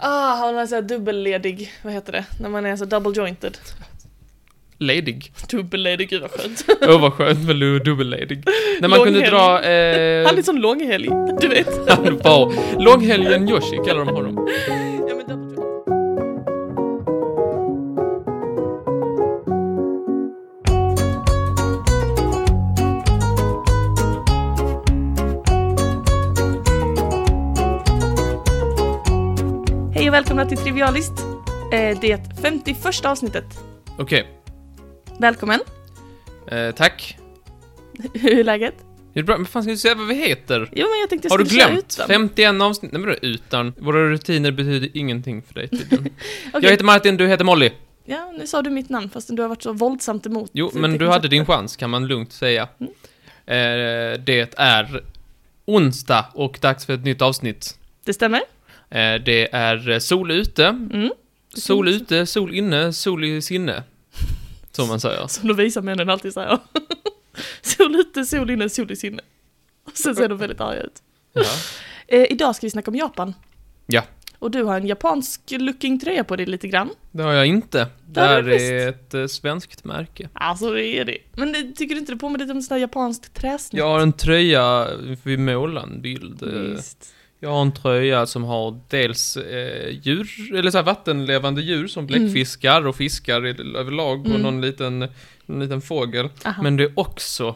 Ah, har man såhär dubbelledig, vad heter det? När man är så double jointed. Ledig. Dubbelledig, gud vad skönt. Åh vad skönt med lu- dubbelledig. När man kunde Långhelg. dra... Eh, Han är sån långhelg, du vet. wow. Långhelgen Yoshi kallar de honom. Välkomna till Trivialist. Eh, Det 51 avsnittet. Okej. Välkommen. Eh, tack. Hur är läget? Är det bra? Men fan ska du säga vad vi heter? Jo, men jag tänkte jag Har du glömt? ut den. 51 avsnitt? Nej men utan? Våra rutiner betyder ingenting för dig tydligen. Okej. Jag heter Martin, du heter Molly. Ja, nu sa du mitt namn fast du har varit så våldsamt emot. Jo, men du hade din chans kan man lugnt säga. Mm. Eh, det är onsdag och dags för ett nytt avsnitt. Det stämmer. Eh, det är sol ute, Mm. sol ute, sol inne, sol i sinne. Som man säger. Som Lovisa-männen alltid säger. sol ute, sol inne, sol i sinne. Och sen ser de väldigt arga ut. Ja. Eh, idag ska vi snacka om Japan. Ja. Och du har en japansk looking tröja på dig lite grann. Det har jag inte. Det här är ett eh, svenskt märke. Alltså det är det. Men det, tycker du inte det påminner lite om sån där japanskt träsnitt? Jag har en tröja, vi målar en bild. eh, Visst. Jag har en tröja som har dels eh, djur, eller så här vattenlevande djur som bläckfiskar och fiskar överlag och Mm. någon liten, någon liten fågel. Aha. Men det är också,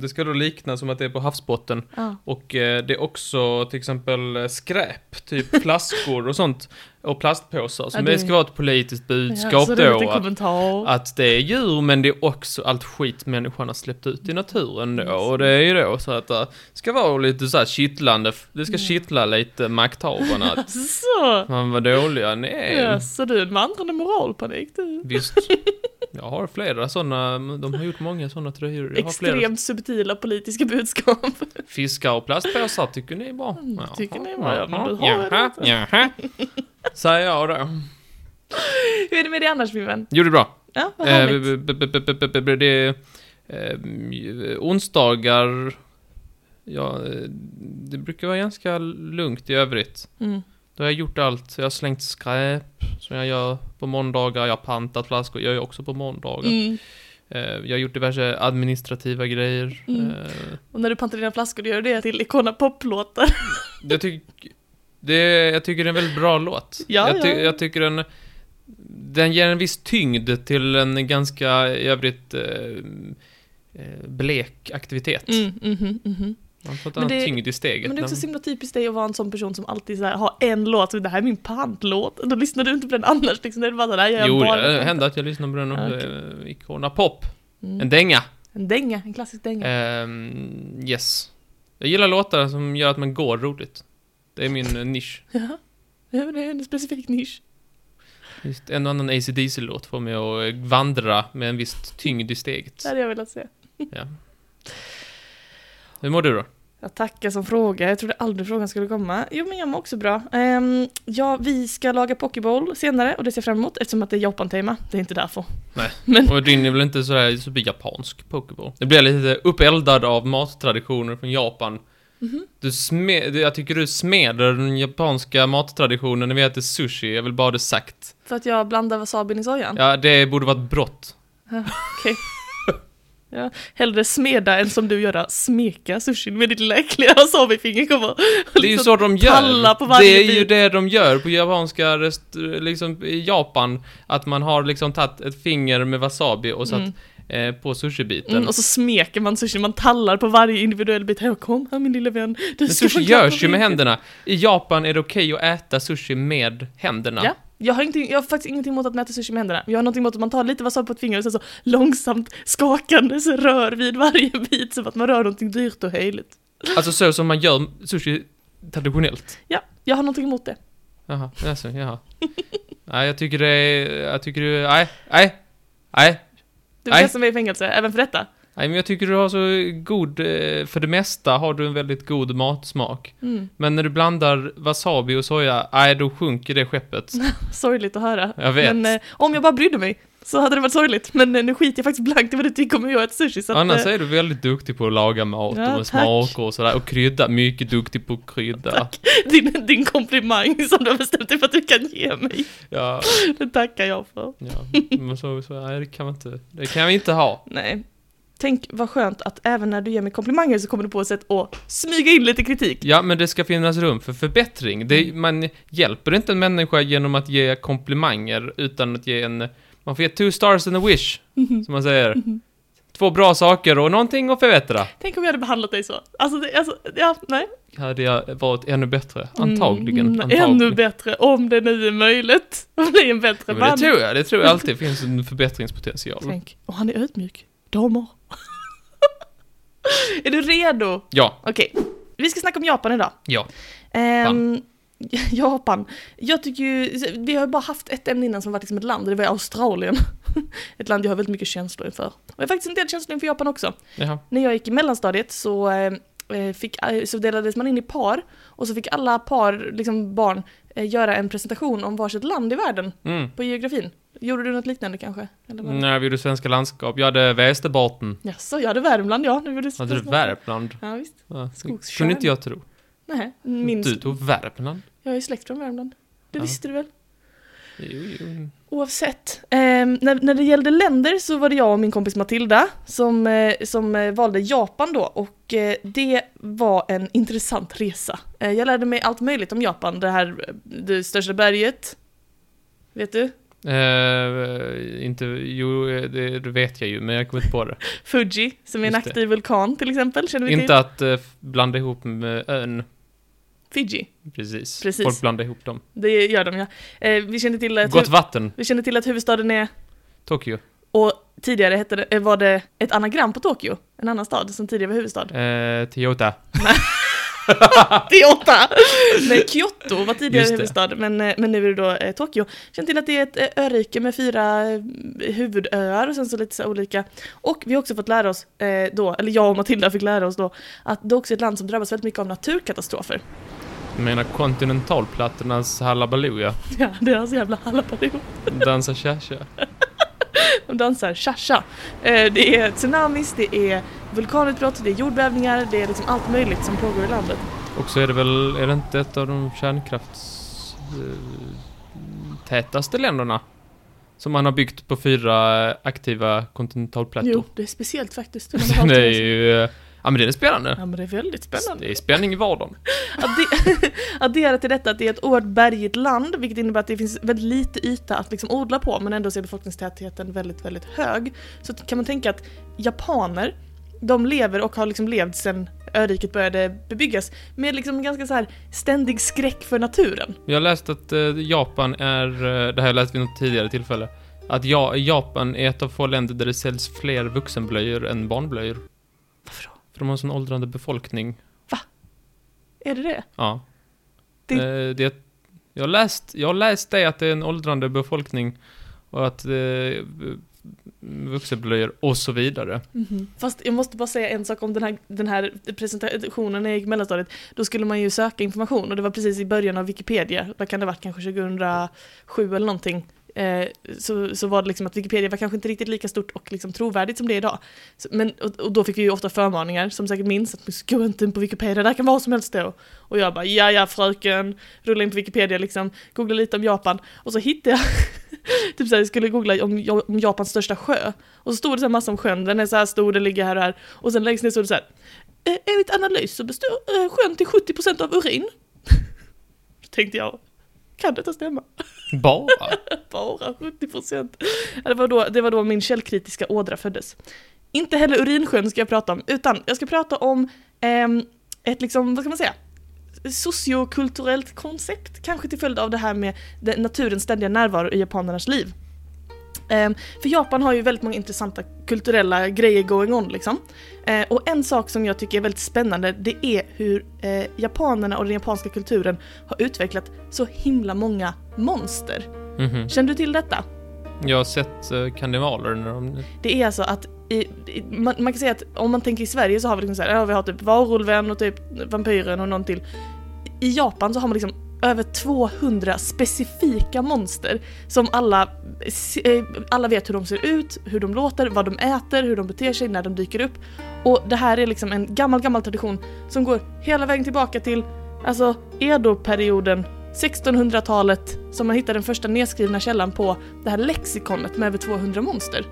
det ska då likna som att det är på havsbotten. Ja. Och eh, det är också till exempel eh, skräp, typ flaskor och sånt. Och plastpåsar. Så Ja, det det- ska vara ett politiskt budskap Ja, då. Att, att det är djur, men det är också allt skit människan har släppt ut i naturen då. Och det är ju då så att det ska vara lite så här kittlande, det ska kittla lite makthavarna att Så. man var dåliga är. Ja, så du är en vandrande moralpanik du. Visst. Jag har flera sådana, de har gjort många sådana tröjor. Jag har flera Extremt subtila politiska budskap. fiskar och plastpåsar, tycker ni är bra? Mm, tycker ni är bra, ja, men du har jaha, det jaha. Säger jag då. Hur är det med dig annars min vän? Jo, det är bra. Ja, vad Eh, härligt. Det är eh, onsdagar, ja, eh, det brukar vara ganska lugnt i övrigt. Mm. Då har jag gjort allt. Jag har slängt skräp, som jag gör på måndagar. Jag har pantat flaskor, jag gör också på måndagar. Mm. Eh, Jag har gjort diverse administrativa grejer. Mm. Eh, Och när du pantar dina flaskor, du gör det till Icona Pop-låtar. Jag, tyck, det, jag tycker det är en väldigt bra låt. Ja, jag, ty, ja. jag tycker den, den ger en viss tyngd till en ganska i övrigt eh, eh, blek aktivitet. Mm, mhm. Man får ett Men annat det- tyngd i steget. Men det är också så himla typiskt dig att vara en sån person som alltid så här, har en låt, så det här är min pantlåt. Då lyssnar du inte på den annars liksom, det är bara sådär, jag gör jo, bara det pant. händer att jag lyssnar på den. Och okej. eh, Pop. Mm. En dänga. En dänga, en klassisk dänga. Ehm, yes. Jag gillar låtar som gör att man går roligt. Det är min eh, nisch. Ja. det är en specifik nisch. Just en och annan AC/DC-låt får mig att eh, vandra med en viss tyngd i steget. Det hade jag velat se. Ja. Hur mår du då? Jag tackar som fråga, jag trodde aldrig frågan skulle komma. Jo men jag mår också bra. Um, ja, vi ska laga Pokéball senare och det ser jag fram emot eftersom att det är Japan-tema. Det är inte därför. Nej. Men Och din är väl inte sådär super japansk Pokéball? Det blir lite uppeldad av mattraditioner från Japan. Du sme- du- jag tycker du smeder den japanska mattraditionen när vi äter sushi, jag vill bara ha det sagt. för att jag blandar wasabin i sojan. Ja, det borde vara ett brott. Okej. Ja, hellre smeda än som du göra, smeka sushin med ditt lilla äckliga wasabifinger kommer och Det är ju liksom så de gör. på varje det är ju det de gör på japanska liksom i Japan. Att man har liksom tagit ett finger med wasabi och satt Mm. eh, på sushibiten. Mm, och så smeker man sushin, man tallar på varje individuell bit. Här, kom här min lilla vän. Du Men sushi görs ju med händerna. I Japan är det okej att äta sushi med händerna. Ja, jag har, ingenting, jag har faktiskt ingenting emot att mäta sushi med händerna. Jag har någonting emot att man tar lite wasabi på ett finger och sen så långsamt skakande så rör vid varje bit som att man rör någonting dyrt och heligt. Alltså så som man gör sushi traditionellt. Ja, jag har någonting emot det. Jaha, alltså, jaha. Nej, jag tycker det är, jag tycker det är, nej, nej, nej. Du kastar mig i fängelse, även för detta. Nej, men jag tycker du har så god, eh, för det mesta har du en väldigt god matsmak. Mm. Men när du blandar wasabi och soja, nej då sjunker det skeppet. Sorgligt att höra. Jag vet. Men eh, om jag bara brydde mig så hade det varit sorgligt. Men eh, nu skiter jag faktiskt blankt i vad du tycker om hur jag äter sushi. Så att, Annars eh, är du väldigt duktig på att laga mat Ja, och smaker och sådär. Och krydda, mycket duktig på att krydda. Tack. din, din komplimang som du har bestämt dig för att du kan ge mig. Ja, Den tackar jag för. ja. Men så, så, nej det kan man inte, det kan vi inte ha. Nej. Tänk vad skönt att även när du ger mig komplimanger så kommer du på ett sätt att smyga in lite kritik. Ja, men det ska finnas rum för förbättring. Det, Mm. man hjälper inte en människa genom att ge komplimanger, utan att ge en... Man får ge two stars and a wish, Mhm. som man säger. Två bra saker och någonting att förbättra. Tänk om jag hade behandlat dig så. Alltså, det, alltså ja, nej. Hade jag varit ännu bättre? Antagligen. Mm, antagligen. ännu bättre, om det nu är möjligt. Att bli en bättre Ja, man. det tror jag. Det tror jag alltid finns en förbättringspotential. Tänk, och han är ödmjuk. Damer. Är du redo? Ja, Okej, vi ska snacka om Japan idag. ja. Ehm, Japan. Jag tycker ju, vi har bara haft ett ämne innan som varit liksom ett land, och det var Australien. ett land jag har väldigt mycket känslor inför. Och jag har faktiskt en del känslor inför Japan också. Jaha. När jag gick i mellanstadiet så, eh, fick, eh, så delades man in i par, och så fick alla par, liksom barn, eh, göra en presentation om varsitt land i världen Mm. på geografin. Gjorde du något liknande kanske? Eller vad? När vi gjorde svenska landskap, jag hade Västerbotten. Jaså, jag hade Värmland ja. Nu gjorde Hade du Värmland? Ja visst. Ja, Skogskärn. kunde inte jag tro. Nej, min... Du tog Värmland? Jag är släkt från Värmland. Det Ja. visste du väl? Jo, jo. Oavsett. ehm, när, när det gällde länder så var det jag och min kompis Matilda som, eh, som eh, valde Japan då och eh, det var en intressant resa. Eh, jag lärde mig allt möjligt om Japan, det här, eh, det största berget. Vet du? Eh, inte, jo, det, det vet jag ju, men jag kommer inte på det. Fuji, som är en aktiv vulkan till exempel, känner vi till? inte att eh, blanda ihop med ön, Fiji, precis. Precis. Folk blandar ihop dem. det gör de ja. Eh, vi kände till att, Gott vatten, vi kände till att huvudstaden är Tokyo. Och tidigare hette det, var det ett anagram på Tokyo, en annan stad som tidigare var huvudstad. Toyota. Kyoto! Nej, Kyoto var tidigare huvudstad, men, eh, men nu är det då eh, Tokyo. Känner till att det är ett eh, örike med fyra eh, huvudöar och sen så lite så olika. Och vi har också fått lära oss eh, då, eller jag och Matilda fick lära oss då, att det också är ett land som drabbas väldigt mycket av naturkatastrofer. Jag menar kontinentalplattornas hallabaloo, ja. Ja, deras jävla halabaloo. Dansa cha-cha. De dansar cha-cha. Eh, Det är tsunamis, det är vulkanutbrott, det är jordbävningar, det är liksom allt möjligt som pågår i landet. Och så är det väl, är det inte ett av de kärnkrafts... Eh, tätaste länderna? Som man har byggt på fyra eh, aktiva kontinentalplattor. Jo, det är speciellt faktiskt. det är ju... Ja men det är spännande. Ja men det är väldigt spännande. Det är spänning i vardagen. Adde- Addera till detta att det är ett oerhört bergigt land, vilket innebär att det finns väldigt lite yta att liksom odla på, men ändå så är befolkningstätheten väldigt, väldigt hög. Så kan man tänka att japaner, de lever och har liksom levt sedan öriket började bebyggas med liksom ganska så här ständig skräck för naturen. Jag har läst att eh, Japan är, eh, det här har jag läst vid något tidigare tillfälle, att ja, Japan är ett av få länder där det säljs fler vuxenblöjor än barnblöjor. Varför då? För de har en sån åldrande befolkning. Är det det? Ja. Det- Eh, det jag, har läst, jag har läst det att det är en åldrande befolkning och att eh, vuxenblöjor och så vidare. Fast jag måste bara säga en sak om den här, den här presentationen när jag gick mellanstadiet. Då skulle man ju söka information och det var precis i början av Wikipedia. Vad kan det ha varit, kanske 2007 eller någonting. Eh, så, så var det liksom att Wikipedia var kanske inte riktigt lika stort och liksom trovärdigt som det är idag. Så, men, och, och då fick vi ju ofta förmaningar, som säkert minns, att gå inte in på Wikipedia, där kan vad som helst stå. Och jag bara, ja ja fröken, rulla in på Wikipedia liksom, googla lite om Japan. Och så hittade jag, typ såhär, jag skulle googla om, om Japans största sjö. Och så stod det så här massa om sjön, den är så här stor, den ligger här och här. Och sen längst ner stod det så här, "Eh, enligt analys så består eh, sjön till 70% av urin. Då tänkte jag, kan detta stämma? Bara? Bara 70%. Ja, Det var, då, det var då min källkritiska ådra föddes. Inte heller urinsjön ska jag prata om, utan jag ska prata om ehm, ett liksom, vad ska man säga, sociokulturellt koncept, kanske till följd av det här med naturens ständiga närvaro i japanernas liv. Ehm, för Japan har ju väldigt många intressanta kulturella grejer going on liksom. Eh, och en sak som jag tycker är väldigt spännande det är hur eh, japanerna och den japanska kulturen har utvecklat så himla många monster. Mhm. Känner du till detta? Jag har sett uh, karnevaler när de... Det är alltså att i, i, man, man kan säga att om man tänker i Sverige så har vi liksom så här, ja, vi har typ varulven och typ vampyren och någon till. I Japan så har man liksom över 200 specifika monster som alla, eh, alla vet hur de ser ut, hur de låter, vad de äter, hur de beter sig när de dyker upp. Och det här är liksom en gammal, gammal tradition som går hela vägen tillbaka till alltså Edo-perioden 1600-talet som man hittar den första nedskrivna källan på det här lexikonet med över 200 monster.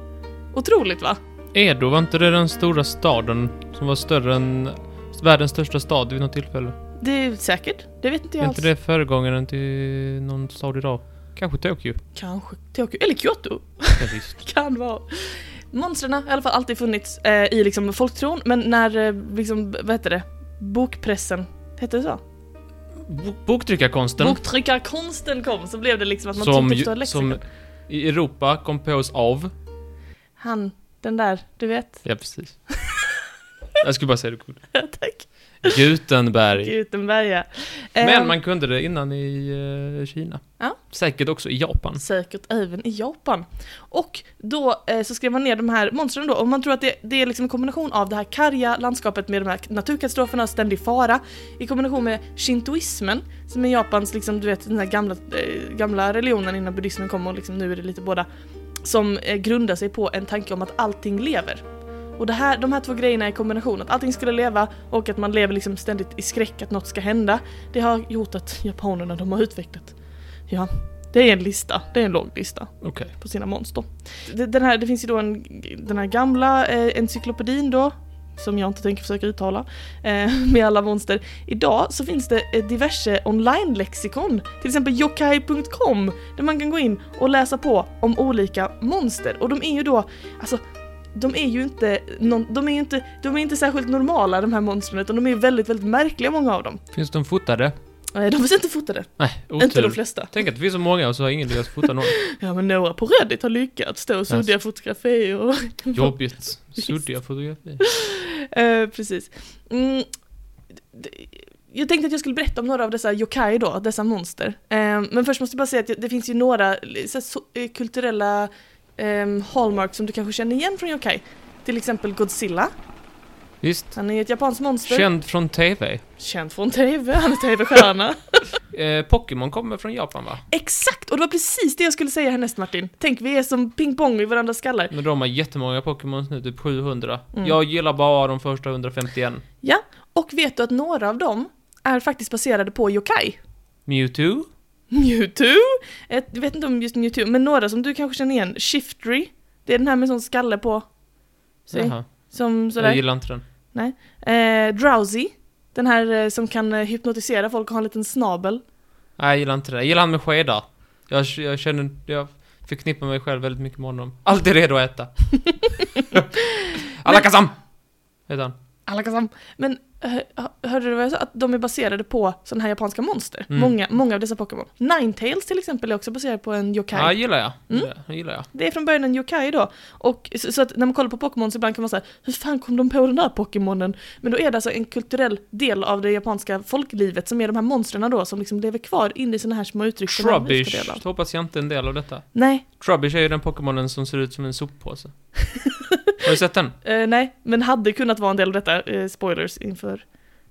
Otroligt va? Edo, var inte det den stora staden som var större än världens största stad vid något tillfälle? Det är säkert, det vet inte jag Är alls. inte det föregångaren till någon stad idag? Kanske Tokyo? Kanske Tokyo, eller Kyoto. Ja, visst. Kan vara. Monstren har i alla fall alltid funnits eh, i liksom folktron, men när, eh, liksom, vad heter det, bokpressen, heter det så? Bo- Boktryckarkonsten, Boktryckarkonsten kom så blev det liksom att man som, ju- förstå lexikon. som i Europa kom på oss av... Han, den där, du vet. Ja, precis. Jag skulle bara säga det kul. Tack. Gutenberg. Gutenberga. Men Ehm, man kunde det innan i eh, Kina. Ja. Säkert också i Japan. Säkert även i Japan. Och då eh, så skrev man ner de här monstren då, och man tror att det, det är liksom en kombination av det här karga landskapet med de här naturkatastroferna och ständig fara, i kombination med shintoismen, som är Japans, liksom, du vet, den här gamla, eh, gamla religionen innan buddhismen kom och liksom, nu är det lite båda, som grundar sig på en tanke om att allting lever. Och det här, de här två grejerna i kombination, att allting skulle leva och att man lever liksom ständigt i skräck att något ska hända, det har gjort att japanerna de har utvecklat, ja, det är en lista, det är en lång lista Okej. på sina monster. Det, den här, det finns ju då en, den här gamla eh, encyklopedin då, som jag inte tänker försöka uttala, eh, med alla monster. Idag så finns det eh, diverse online-lexikon, till exempel yokai.com, där man kan gå in och läsa på om olika monster. Och de är ju då, alltså de är ju inte, de är inte, de är inte särskilt normala de här monstren utan de är väldigt, väldigt märkliga många av dem. Finns de fotade? Eh, De finns inte fotade, Nej, inte de otur. flesta. Tänk att det finns så många och så har ingen lyckats fota någon. Ja men några på Reddit har lyckats, och suddiga fotografier och Jobbigt. Suddiga fotografier. Eh, precis. Mm, jag tänkte att jag skulle berätta om några av dessa yokai då, dessa monster. Eh, men först måste jag bara säga att det finns ju några så, eh, kulturella eh, hallmarks som du kanske känner igen från yokai. Till exempel Godzilla. Visst. Han är ett japanskt monster. Känd från TV. Känd från TV, han är TV-stjärna. Eh, Pokémon kommer från Japan va? Exakt! Och det var precis det jag skulle säga härnäst Martin. Tänk, vi är som ping-pong i varandras skallar. Men de har jättemånga Pokémon nu, typ 700. Mm. Jag gillar bara de första 151. Ja, och vet du att några av dem är faktiskt baserade på yokai? Mewtwo? Mewtwo? Ett, jag vet inte om just Mewtwo, men några som du kanske känner igen. Shiftry. Det är den här med sån skalle på. Jaha. Som Jag sådär. gillar inte den. Eh, drowsy. Den här eh, som kan eh, hypnotisera folk och ha en liten snabel. Nej, jag gillar inte det. Jag gillar han med skedar. Jag, jag känner, jag förknippar mig själv väldigt mycket med honom. Alltid redo att äta. Alakazam! Heter han. Alakazam. Men hörde du vad jag sa? Att de är baserade på sådana här japanska monster. Mm. Många, många av dessa Pokémon. Ninetales till exempel är också baserad på en yokai. Ja, gillar jag. Mm. Jag. gillar jag. Det är från början en yokai då. Och så, så att när man kollar på Pokémon så ibland kan man säga hur fan kom de på den där Pokémonen? Men då är det alltså en kulturell del av det japanska folklivet som är de här monstren då som liksom lever kvar in i såna här små uttryck. Trubbish hoppas jag inte är en del av detta. Nej, Trubbish är ju den Pokémonen som ser ut som en soppåse. Har du sett den? eh, nej, men hade kunnat vara en del av detta. Eh, spoilers inför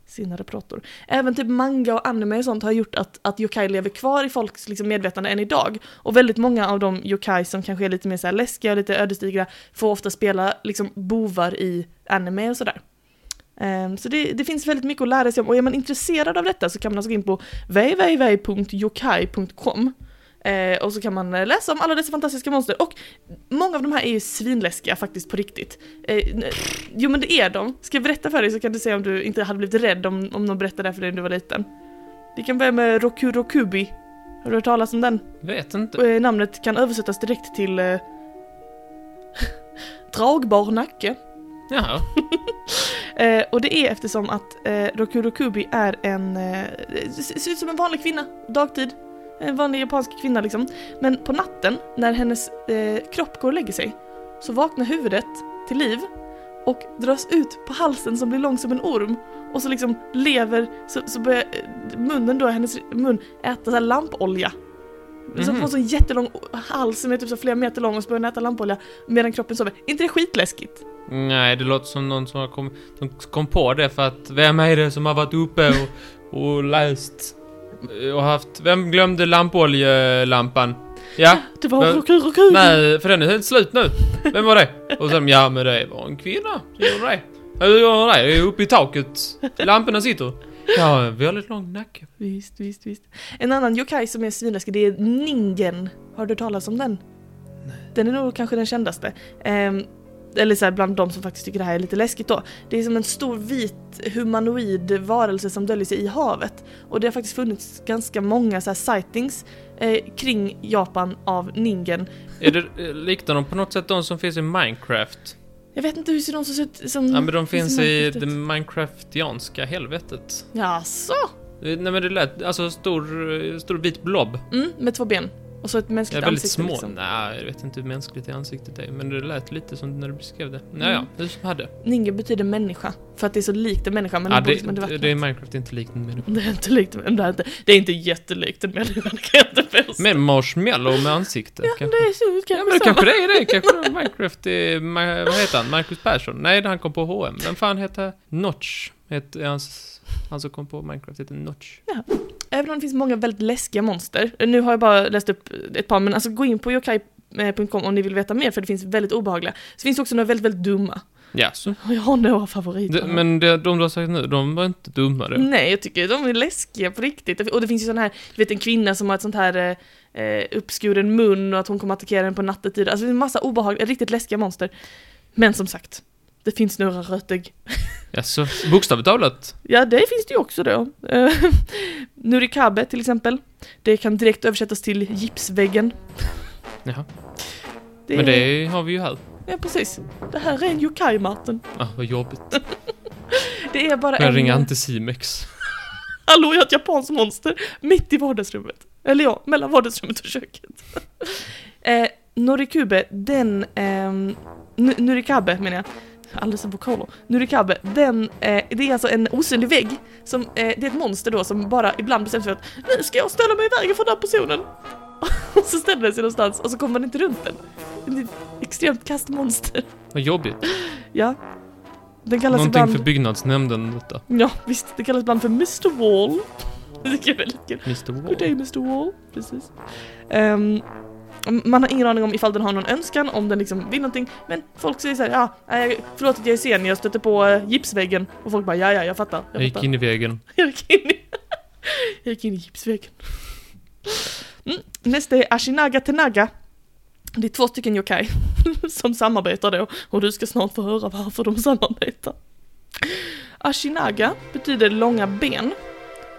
sina prator. Även typ manga och anime och sånt har gjort att, att yokai lever kvar i folks liksom, medvetande än idag. Och väldigt många av de yokai som kanske är lite mer så här läskiga och lite ödesdigra får ofta spela liksom, bovar i anime och sådär. Ehm, så det, det finns väldigt mycket att lära sig om och är man intresserad av detta så kan man alltså gå in på www.yokai.com Eh, och så kan man eh, läsa om alla dessa fantastiska monster. Och många av de här är ju svinläskiga faktiskt på riktigt. Eh, jo men det är de. Ska jag berätta för dig så kan du se om du inte hade blivit rädd om, om någon berättade det för dig när du var liten. Vi kan börja med Rokurokubi. Har du hört talas om den? Vet inte. Eh, namnet kan översättas direkt till eh, dragbar nacke. Jaha. Eh, och det är eftersom att eh, Rokurokubi är en, eh, ser ut som en vanlig kvinna, dagtid. En vanlig japansk kvinna liksom. Men på natten, när hennes eh, kropp går och lägger sig, så vaknar huvudet till liv och dras ut på halsen som blir lång som en orm. Och så liksom lever, så, så börjar eh, munnen då, hennes mun äta så lampolja. Som Mhm. får en sån jättelång hals som är typ så flera meter lång och så börjar den äta lampolja medan kroppen sover. inte det skitläskigt? Nej, det låter som någon som har kom, som kom på det för att vem är det som har varit uppe och, och läst och haft... Vem glömde lampoljelampan? Ja? Det var Men- Roku Roku. Nej, för den är helt slut nu. Vem var det? Och sen, ja men det var en kvinna som gjorde det. Hur gör hon det? Det är uppe i taket. Lamporna sitter. Ja, väldigt lång nacke. Visst, visst, visst. En annan yokai som är svinläskig, det är Ningen. Har du talat om den? Den är nog kanske den kändaste. Ehm, eller så här, bland de som faktiskt tycker det här är lite läskigt då. Det är som en stor vit humanoid varelse som döljer sig i havet. Och det har faktiskt funnits ganska många så här sightings eh, kring Japan av Ningen. Är det, eh, liknar de på något sätt de som finns i Minecraft? Jag vet inte hur ser de som ser ut som... Ja men de finns i det? Minecraftianska helvetet. Jaså? Eh, Nej men det lät, alltså stor, eh, stor vit blob. Mm, med två ben. Och så ett mänskligt väldigt ansikte små. liksom. Nej, jag vet inte hur mänskligt det ansiktet är, men det lät lite som när du beskrev det. Naja, Mm. hur som hade. Ningen betyder människa, för att det är så likt en människa men Ja, det, det, liksom det, det är. Minecraft inte likt en människa. Det är inte likt det är inte, det är inte jättelikt en människa, det kan jag inte påstå. Men marshmallow med ansikte, Ja, kanske. det är så, Ja, kanske men det kanske det är det. Kanske Minecraft är, vad heter han? Marcus Persson? Nej, han kom på H&M. Vem fan heter Notch? Heter hans, han som kom på Minecraft heter Notch. Även om det finns många väldigt läskiga monster. Nu har jag bara läst upp ett par, men alltså gå in på yokai.com om ni vill veta mer, för det finns väldigt obehagliga. Så finns det också några väldigt, väldigt dumma. Och jag har några favoriter. Det, men det, de du har sagt nu, de var inte dumma då. Nej, jag tycker de är läskiga på riktigt. Och det finns ju sån här, du vet en kvinna som har ett sånt här eh, eh, uppskuren mun och att hon kommer attackera en på nattetid. Alltså det är en massa obehagliga, riktigt läskiga monster. Men som sagt, det finns några rötägg. Ja, så bokstavligt talat. Ja, det finns det ju också då. Eh, Nurikabe till exempel. Det kan direkt översättas till gipsväggen. Jaha. Det Men det har vi ju här. Ja, precis. Det här är en yokai, Martin. Ah, vad jobbigt. Det är bara Får jag en... ringa Anticimex? Hallå, jag har ett japanskt monster mitt i vardagsrummet. Eller ja, mellan vardagsrummet och köket. eh, Norikube, den... ehm, Nu- Nurikabe menar jag. Alldeles vokaler. Nurikabe, den, eh, det är alltså en osynlig vägg. Som, eh, det är ett monster då som bara ibland bestämmer sig för att nu ska jag ställa mig i vägen för den här personen. och så ställer den sig någonstans och så kommer man inte runt den. Det är ett extremt kastmonster. Vad jobbigt. Ja. Den kallas Någonting ibland... för byggnadsnämnden detta. Ja, visst. Det kallas ibland för Mr Wall. Det tycker jag är väldigt kul. Mr Good Wall. day Mr Wall. Precis. Ehm, man har ingen aning om ifall den har någon önskan, om den liksom vill någonting. Men folk säger såhär, ja, nej, förlåt att jag är sen, jag stötte på uh, gipsväggen. Och folk bara, ja, ja, jag fattar. Jag, Jag gick fattar. in i vägen. jag gick in i... jag gick in i gipsväggen. Mm. Nästa är Ashinaga Tenaga. Det är två stycken yokai som samarbetar då och du ska snart få höra varför de samarbetar. Ashinaga betyder långa ben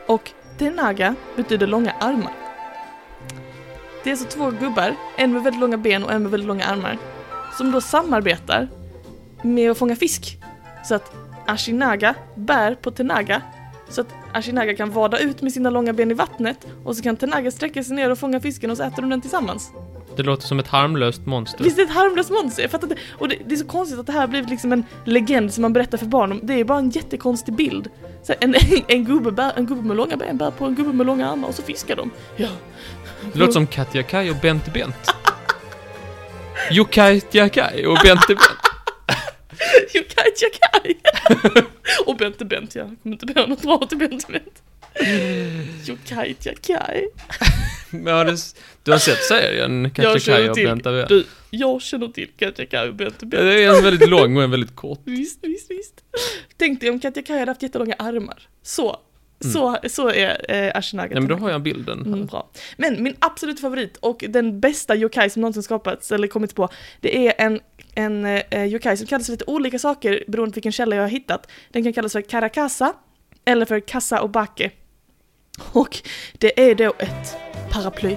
och Tenaga betyder långa armar. Det är alltså två gubbar, en med väldigt långa ben och en med väldigt långa armar, som då samarbetar med att fånga fisk. Så att Ashinaga bär på Tenaga så att Ashinaga kan vada ut med sina långa ben i vattnet och så kan Tenaga sträcka sig ner och fånga fisken och så äter de den tillsammans. Det låter som ett harmlöst monster. Visst är det ett harmlöst monster? Jag fattar inte. Och det, det är så konstigt att det här blivit liksom en legend som man berättar för barn om. Det är bara en jättekonstig bild. Så här, en, en, gubbe bär, en gubbe med långa ben bär på en gubbe med långa armar och så fiskar de. Ja. Det låter som Katja Kaj och Bente Bent. Jokaj Kaj och Bente Bent. Yokai Jakai! och Bente Bent, ja. Jag kommer inte behöva något bra till Bente Bent. Yokai Jakai. Men har du, du har sett serien Katja Kaj och Bente Bent? Du, jag känner till Katja Kaj och Bente Bent. Det är en väldigt lång och en väldigt kort. Visst, visst, visst. Tänk dig om Katja Kaj hade haft jättelånga armar. Så, Mm. så, så är eh, Ashinaga. Nej men då har jag bilden. Mm, bra. Men min absolut favorit och den bästa yokai som någonsin skapats eller kommit på, det är en, en eh, yokai som kallas för lite olika saker beroende på vilken källa jag har hittat. Den kan kallas för karakasa eller för kassa obake. Och det är då ett paraply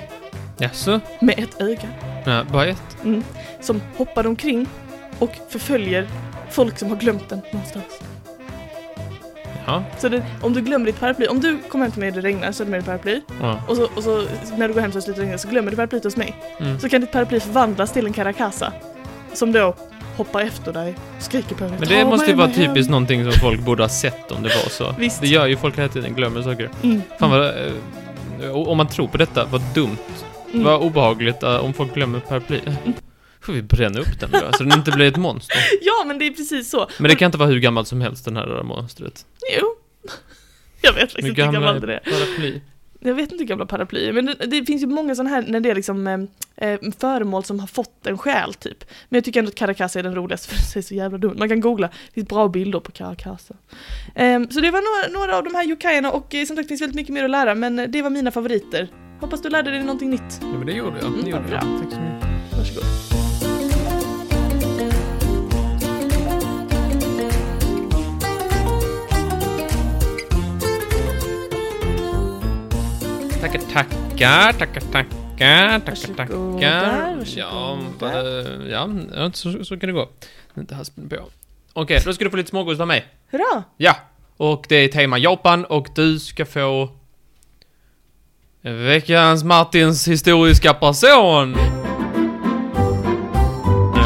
Jaså? med ett öga Nej, bara ett? mm, som hoppar omkring och förföljer folk som har glömt den någonstans. Ja. Så det, om du glömmer ditt paraply, om du kommer hem till mig och det regnar så är det med ditt paraply ja. och så, och så när du går hem så slutar det regna så glömmer du paraplyet hos mig. Mm. Så kan ditt paraply förvandlas till en karakasa som då hoppar efter dig skriker på dig. Men det "Ta måste ju vara hem." typiskt någonting som folk borde ha sett om det var så. Visst. Det gör ju folk hela tiden, glömmer saker. Mm. Fan vad... eh, Om man tror på detta, vad dumt Mm. Vad obehagligt uh, om folk glömmer paraply. Får vi bränna upp den då, så den inte blir ett monster. Ja, men det är precis så. Men det kan inte vara hur gammalt som helst, den här monstret. Jo. Jag vet faktiskt inte hur gamla gammalt det är. paraply? Jag vet inte hur gamla paraplyer, men det, det finns ju många sådana här när det är liksom eh, eh, föremål som har fått en själ typ. Men jag tycker ändå att Caracasa är den roligaste för det är så jävla dumt. Man kan googla, det finns bra bilder på Caracasa. Ehm, så det var några, några av de här yokaierna och eh, som sagt det finns väldigt mycket mer att lära men eh, det var mina favoriter. Hoppas du lärde dig någonting nytt. Ja, men det gjorde jag. Mm, Det gjorde vad jag. Tack så mycket. Varsågod. Tackar, tackar, tackar, tackar, tackar, tackar. Ja, ja, ja så, så kan det gå. Inte haspen på. Okej, då ska du få lite smågodis av mig. Hurra! Ja, och det är tema Japan och du ska få veckans Martins historiska person.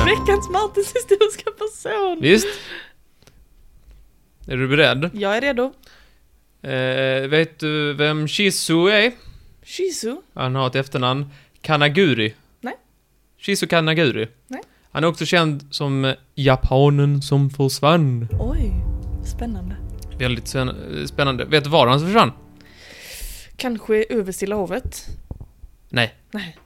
Veckans Martins historiska person! Visst? Är du beredd? Jag är redo. Eh, vet du vem Shizu är? Shizu? Han har ett efternamn. Kanaguri. Nej. Shizu Kanaguri. Nej. Han är också känd som japanen som försvann. Oj, spännande. Väldigt spänn- spännande. Vet du var han försvann? Kanske över Stilla havet? Nej. Nej.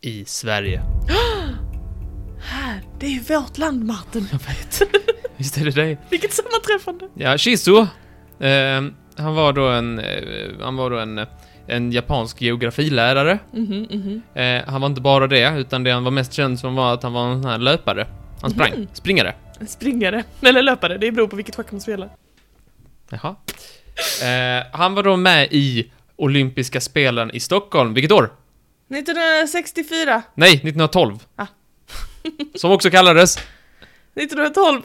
I Sverige. Här, det är ju vårt land Martin. Jag vet. Visst är det det? Vilket sammanträffande. Ja, Shizu. Eh, han var då en, eh, han var då en, eh, en japansk geografilärare. Mhm, mhm. Eh, han var inte bara det, utan det han var mest känd som var att han var en sån här löpare. Han sprang. Mhm. Springare. Springare. Eller löpare, det beror på vilket schack man spelar. Jaha. Eh, han var då med i olympiska spelen i Stockholm. Vilket år? 1964. Nej, 1912. Ah. Som också kallades 1912.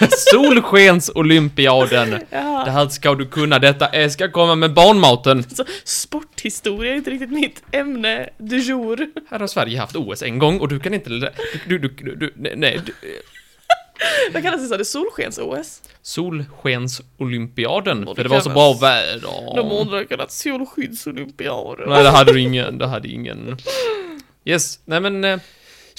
Solskensolympiaden. Det ja. här ska du kunna, detta ska komma med barnmaten. Så, sporthistoria är inte riktigt mitt ämne du jour. Här har Sverige haft OS en gång och du kan inte... Du, du, du, du, nej. Du, Vad kallas det? Så? Det Solskens-OS? Solskensolympiaden, för det var så bra väder. De borde kallat Solskyddsolympiaden. Nej, det hade du ingen. Det hade ingen. Yes, nej men...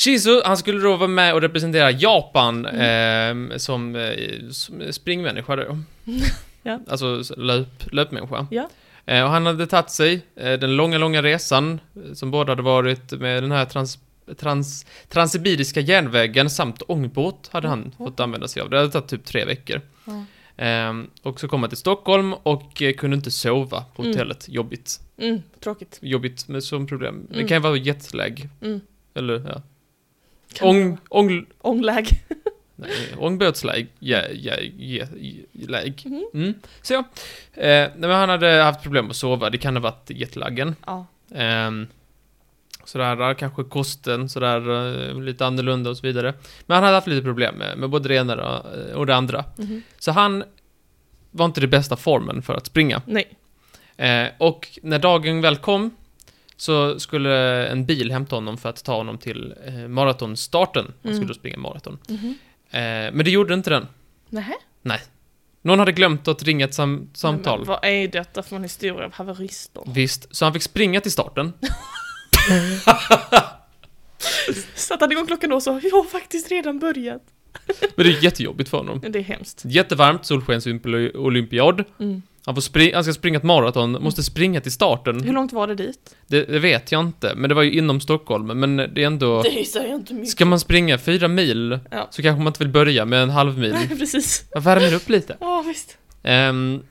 Shizu, han skulle då vara med och representera Japan eh, som, eh, som springmänniska då. Ja. Alltså löp, löpmänniska. Ja. Eh, och han hade tagit sig eh, den långa, långa resan eh, som båda hade varit med den här trans, trans, transsibiriska järnvägen samt ångbåt hade han Mm. fått använda sig av. Det hade tagit typ tre veckor. Ja. Ehm, och så kom han till Stockholm och eh, kunde inte sova på Mm. hotellet. Jobbigt. Mm, tråkigt. Jobbigt med som problem. Det Mm. kan ju vara jetlag. Mm. Eller ja. Ång, ång, Ångläge. nej, ångbåtsläge. Ja, ja, ja, läge. Mhm. Mm. Så ja. Eh, men han hade haft problem att sova. Det kan ha varit jetlagen. Ja. Ehm, sådär, kanske kosten sådär, eh, lite annorlunda och så vidare. Men han hade haft lite problem med, med både det ena och- och det andra. Mhm. Så han var inte det bästa formen för att springa. Nej. Eh, och när dagen väl kom så skulle en bil hämta honom för att ta honom till eh, maratonstarten. Han Mm. skulle då springa maraton. Mhm. Eh, men det gjorde inte den. Nähä? Någon hade glömt att ringa ett sam- samtal. Men vad är detta för en historia av haverister? Visst, så han fick springa till starten. Satte han igång klockan då och sa jag har faktiskt redan börjat. Men det är jättejobbigt för honom. Det är hemskt. Jättevarmt, solskensolympiad. Mm. Han, får spri- han ska springa ett maraton, måste springa till starten. Hur långt var det dit? Det, det vet jag inte, men det var ju inom Stockholm. Men det är ändå... Det säger inte mycket. Ska man springa fyra mil, Ja. så kanske man inte vill börja med en halv mil. Nej, precis. Jag värmer upp lite. Ja, visst. Ehm,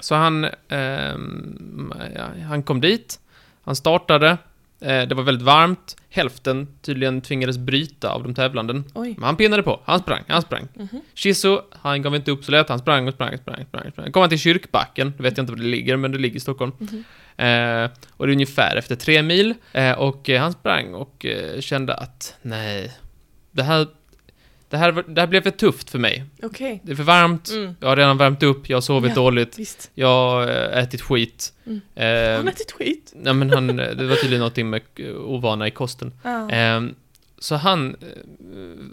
så han, ehm, ja, han kom dit, han startade, det var väldigt varmt, hälften tydligen tvingades bryta av de tävlande. Oj. Men han pinnade på, han sprang, han sprang. Mhm. Shizu, han gav inte upp så lätt, han sprang och sprang och sprang, sprang, sprang. Kom han till Kyrkbacken, då vet jag inte var det ligger, men det ligger i Stockholm. Mhm. Eh, och det är ungefär efter tre mil, eh, och eh, han sprang och eh, kände att nej, det här, det här, det här blev för tufft för mig. Okej. Det är för varmt, Mm. jag har redan värmt upp, jag har sovit Ja. dåligt, Visst. jag har eh, ätit skit. Mm. Eh, Han ätit skit. nej men han, det var tydligen någonting med eh, ovana i kosten. Ja. Ehm, så han,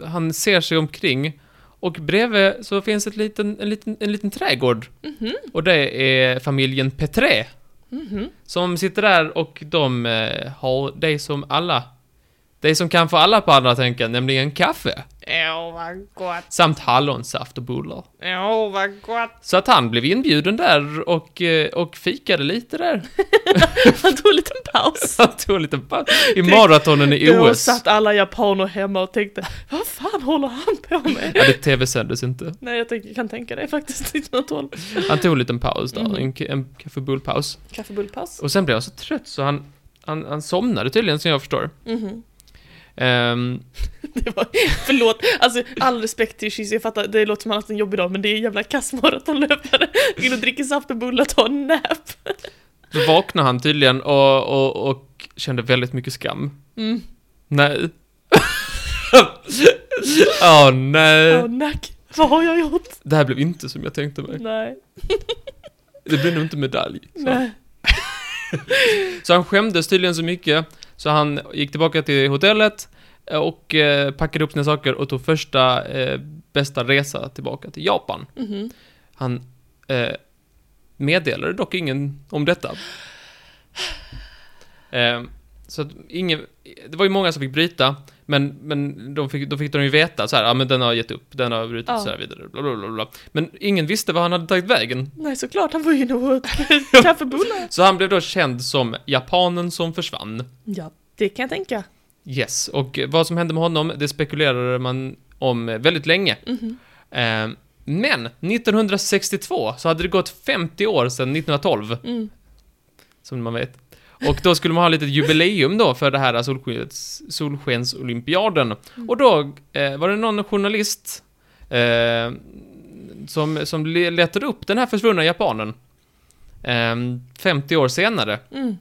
eh, han ser sig omkring och bredvid så finns ett liten, en, liten, en liten trädgård. Mhm. Och det är familjen Petré. Mhm. Som sitter där och de eh, har det som alla, det som kan få alla på andra tänka, nämligen kaffe. Åh, vad gott. Samt hallonsaft och bullar. Åh, vad gott. Så att han blev inbjuden där och, eh, och fikade lite där. Han tog en liten paus. Han tog en liten paus i maratonen i Då OS. satt alla japaner hemma och tänkte, vad fan håller han på med? Ja, det tv-sändes inte. Nej, jag kan tänka det faktiskt, 1912. Han tog en liten paus där, Mhm. en, en kaffebullpaus. Kaffebullpaus. Och sen blev han så trött så han, han, han somnade tydligen, som jag förstår. Mhm. Ehm, Det var, förlåt, alltså all respekt till Shizu, jag fattar, det låter som att han haft en jobbig dag, men det är en jävla kass maratonlöpare. In och dricker saft och bullar, ta en nap. så vaknade han tydligen och, och, och kände väldigt mycket skam. Mm. Nej. Åh nej. Åh, nack. Vad har jag gjort? Det här blev inte som jag tänkte mig. Nej. Det blev nog inte medalj. Så. Nej. så han skämdes tydligen så mycket, så han gick tillbaka till hotellet eh, och eh, packade upp sina saker och tog första eh, bästa resa tillbaka till Japan. Mhm. Han eh, meddelade dock ingen om detta. Så att ingen, det var ju många som fick bryta, men, men de fick, då fick de ju veta så här, ja men den har gett upp, den har brutit Ja. så här vidare, bla, bla, bla, bla. Men ingen visste vad han hade tagit vägen. Nej, såklart, han var ju inne och kaffebullar. Så han blev då känd som japanen som försvann. Ja, det kan jag tänka. Yes, och vad som hände med honom, det spekulerade man om väldigt länge. Mhm. Eh, men 1962 så hade det gått 50 år sedan 1912, Mm. som man vet. Och då skulle man ha lite jubileum då för det här solskens, solskensolympiaden. Och då eh, var det någon journalist eh, som, som le- letade upp den här försvunna japanen. Eh, 50 år senare. Mm.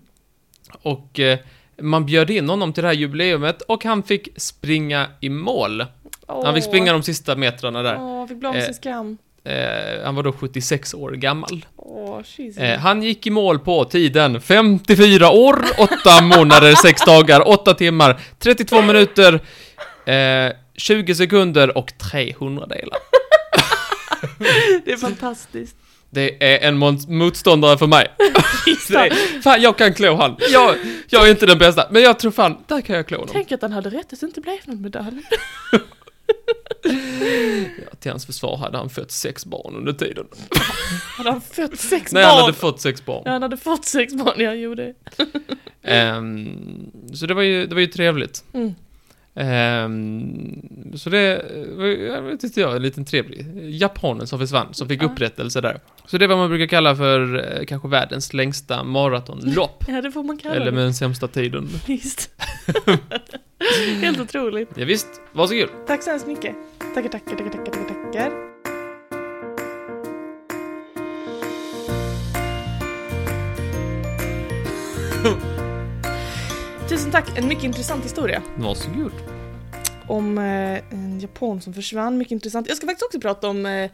Och eh, man bjöd in honom till det här jubileumet och han fick springa i mål. Han fick springa de sista metrarna där. Åh, han fick sin skam. Eh, han var då 76 år gammal. Åh. Eh, han gick i mål på tiden 54 år, 8 månader, 6 dagar, 8 timmar, 32 minuter, eh, 20 sekunder och 300 delar. Det är fantastiskt. Det är en mot- motståndare för mig. Är, fan, jag kan klå han. Jag, jag är inte den bästa, men jag tror fan, där kan jag klå honom. Tänk att han hade rätt att det inte blev någon medalj. Ja, till hans försvar hade han fött sex barn under tiden. Hade han fött sex Nej, barn? han hade fått sex barn. Ja, han hade fått sex barn, ja, jo det. Ehm, så det var ju, det var ju trevligt. Mm. Ehm, så det var, jag inte jag, en liten trevlig. Japanen som försvann, som fick upprättelse där. Så det är vad man brukar kalla för eh, kanske världens längsta maratonlopp. Ja, det får man kalla Eller det. med den sämsta tiden. Visst. Helt otroligt. Ja, visst, varsågod. Tack så hemskt mycket. Tackar, tackar, tackar, tackar, tackar, tackar. Tusen tack, en mycket intressant historia Varsågod. om eh, en japan som försvann. Mycket intressant. Jag ska faktiskt också prata om eh,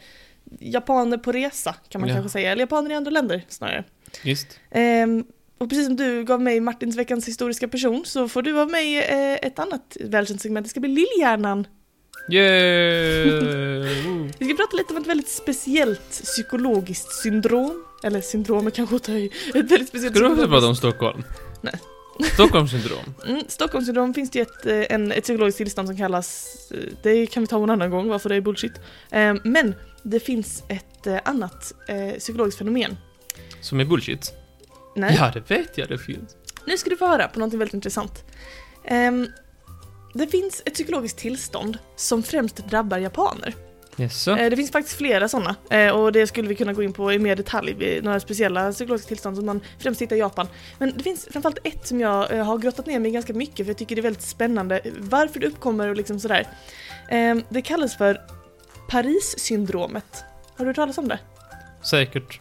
japaner på resa, kan man Ja. kanske säga. Eller japaner i andra länder snarare. Just. Ehm, och precis som du gav mig Martins veckans historiska person så får du av mig eh, ett annat välkänt segment. Det ska bli Lillhjärnan. Yeah! Vi ska prata lite om ett väldigt speciellt psykologiskt syndrom. Eller syndrom är kanske att ta i. Ett väldigt speciellt Ska du också prata om Stockholm? Nej. Stockholmssyndrom? Mm, Stockholmssyndrom finns det ju ett, eh, en, ett psykologiskt tillstånd som kallas, eh, det kan vi ta en annan gång varför det är bullshit. Ehm, men det finns ett eh, annat eh, psykologiskt fenomen. Som är bullshit? Nej. Ja, det vet jag det finns. Nu ska du få höra på något väldigt intressant. Ehm, det finns ett psykologiskt tillstånd som främst drabbar japaner. Jaså? Eh, det finns faktiskt flera sådana eh, och det skulle vi kunna gå in på i mer detalj vid några speciella psykologiska tillstånd som man främst hittar i Japan. Men det finns framförallt ett som jag eh, har grottat ner mig ganska mycket för jag tycker det är väldigt spännande varför det uppkommer och liksom sådär. Ehm, det kallas för Paris-syndromet. Har du hört talas om det? Säkert.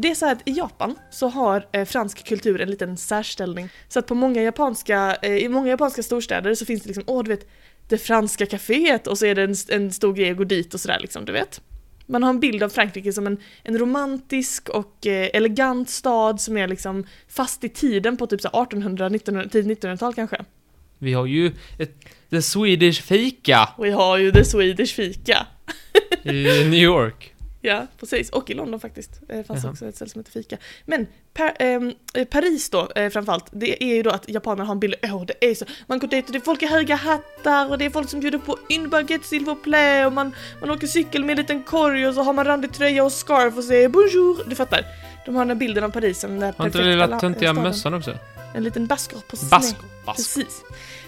Det är så här att i Japan så har eh, fransk kultur en liten särställning. Så att på många japanska, eh, i många japanska storstäder så finns det liksom, åh du vet, det franska kaféet och så är det en, en stor grej att gå dit och sådär liksom, du vet. Man har en bild av Frankrike som en, en romantisk och eh, elegant stad som är liksom fast i tiden på typ så här 1800, 1900, tidigt 1900-tal kanske. Vi har ju ett, The Swedish Fika vi har ju The Swedish Fika. i New York. Ja, precis. Och i London faktiskt. Det fanns Jaha. också ett ställe som heter Fika. Men per, ehm, eh, Paris då, eh, framförallt, det är ju då att japanerna har en bild, åh det är så, man går dit och det är folk i höga hattar och det är folk som bjuder på une baguette s'il vous plaît och man, man åker cykel med en liten korg och så har man randig tröja och scarf och säger bonjour, du fattar. De har den här bilden av Paris som den där Har inte perfekta den lilla la- töntiga mössan också? En liten basker på sned. Bask. Bask. Precis.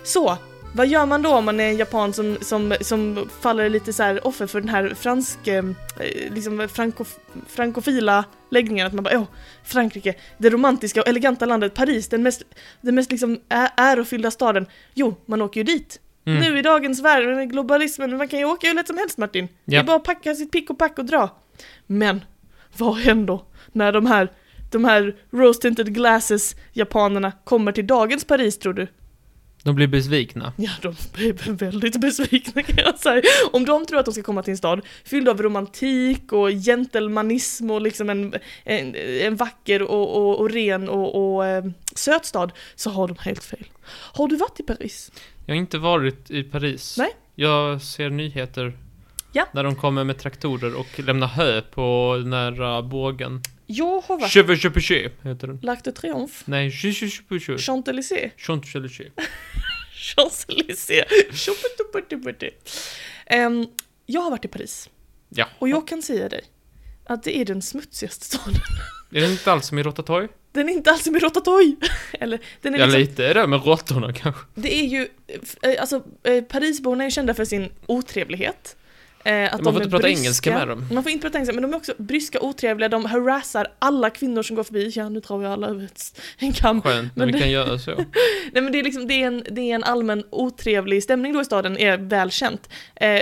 Så, vad gör man då om man är en japan som, som, som faller lite så här offer för den här fransk, eh, liksom franko, frankofila läggningen? Att man bara åh, Frankrike, det romantiska och eleganta landet, Paris, den mest, den mest liksom ärofyllda staden. Jo, man åker ju dit. Mm. Nu i dagens värld med globalismen, man kan ju åka hur lätt som helst Martin. Det Ja. är bara att packa sitt pick och pack och dra. Men, vad händer när de här, de här rose tinted glasses japanerna kommer till dagens Paris tror du? De blir besvikna. Ja, de är väldigt besvikna kan jag säga. Om de tror att de ska komma till en stad fylld av romantik och gentlemanism och liksom en, en, en vacker och, och, och ren och, och eh, söt stad, så har de helt fel. Har du varit i Paris? Jag har inte varit i Paris. Nej. Jag ser nyheter. Ja. När de kommer med traktorer och lämnar hö på den där uh, bågen. Jag har varit Cheveux Cheveux heter den. L'Arc de Triomphe, Nej, Cheveux Cheveux. Champs-Élysées, Champs-Élysées. Champs-Élysées. Ehm, Jag har varit i Paris Ja. och jag kan säga dig att det är den smutsigaste staden. Är det inte alls som i Rotatouille? Den är inte alls som i Rotatouille. Eller, den är Ja, liksom, lite är det med råttorna kanske. Det är ju, eh, alltså eh, Parisborna är kända för sin otrevlighet. Eh, Man får inte prata engelska med dem. Man får inte prata engelska, men de är också bryska, otrevliga, de harassar alla kvinnor som går förbi. Ja, nu drar vi alla över en kam. Skönt när Men vi det- kan göra så. Nej men det är liksom, det är en, det är en allmän otrevlig stämning då i staden, är välkänt. Eh,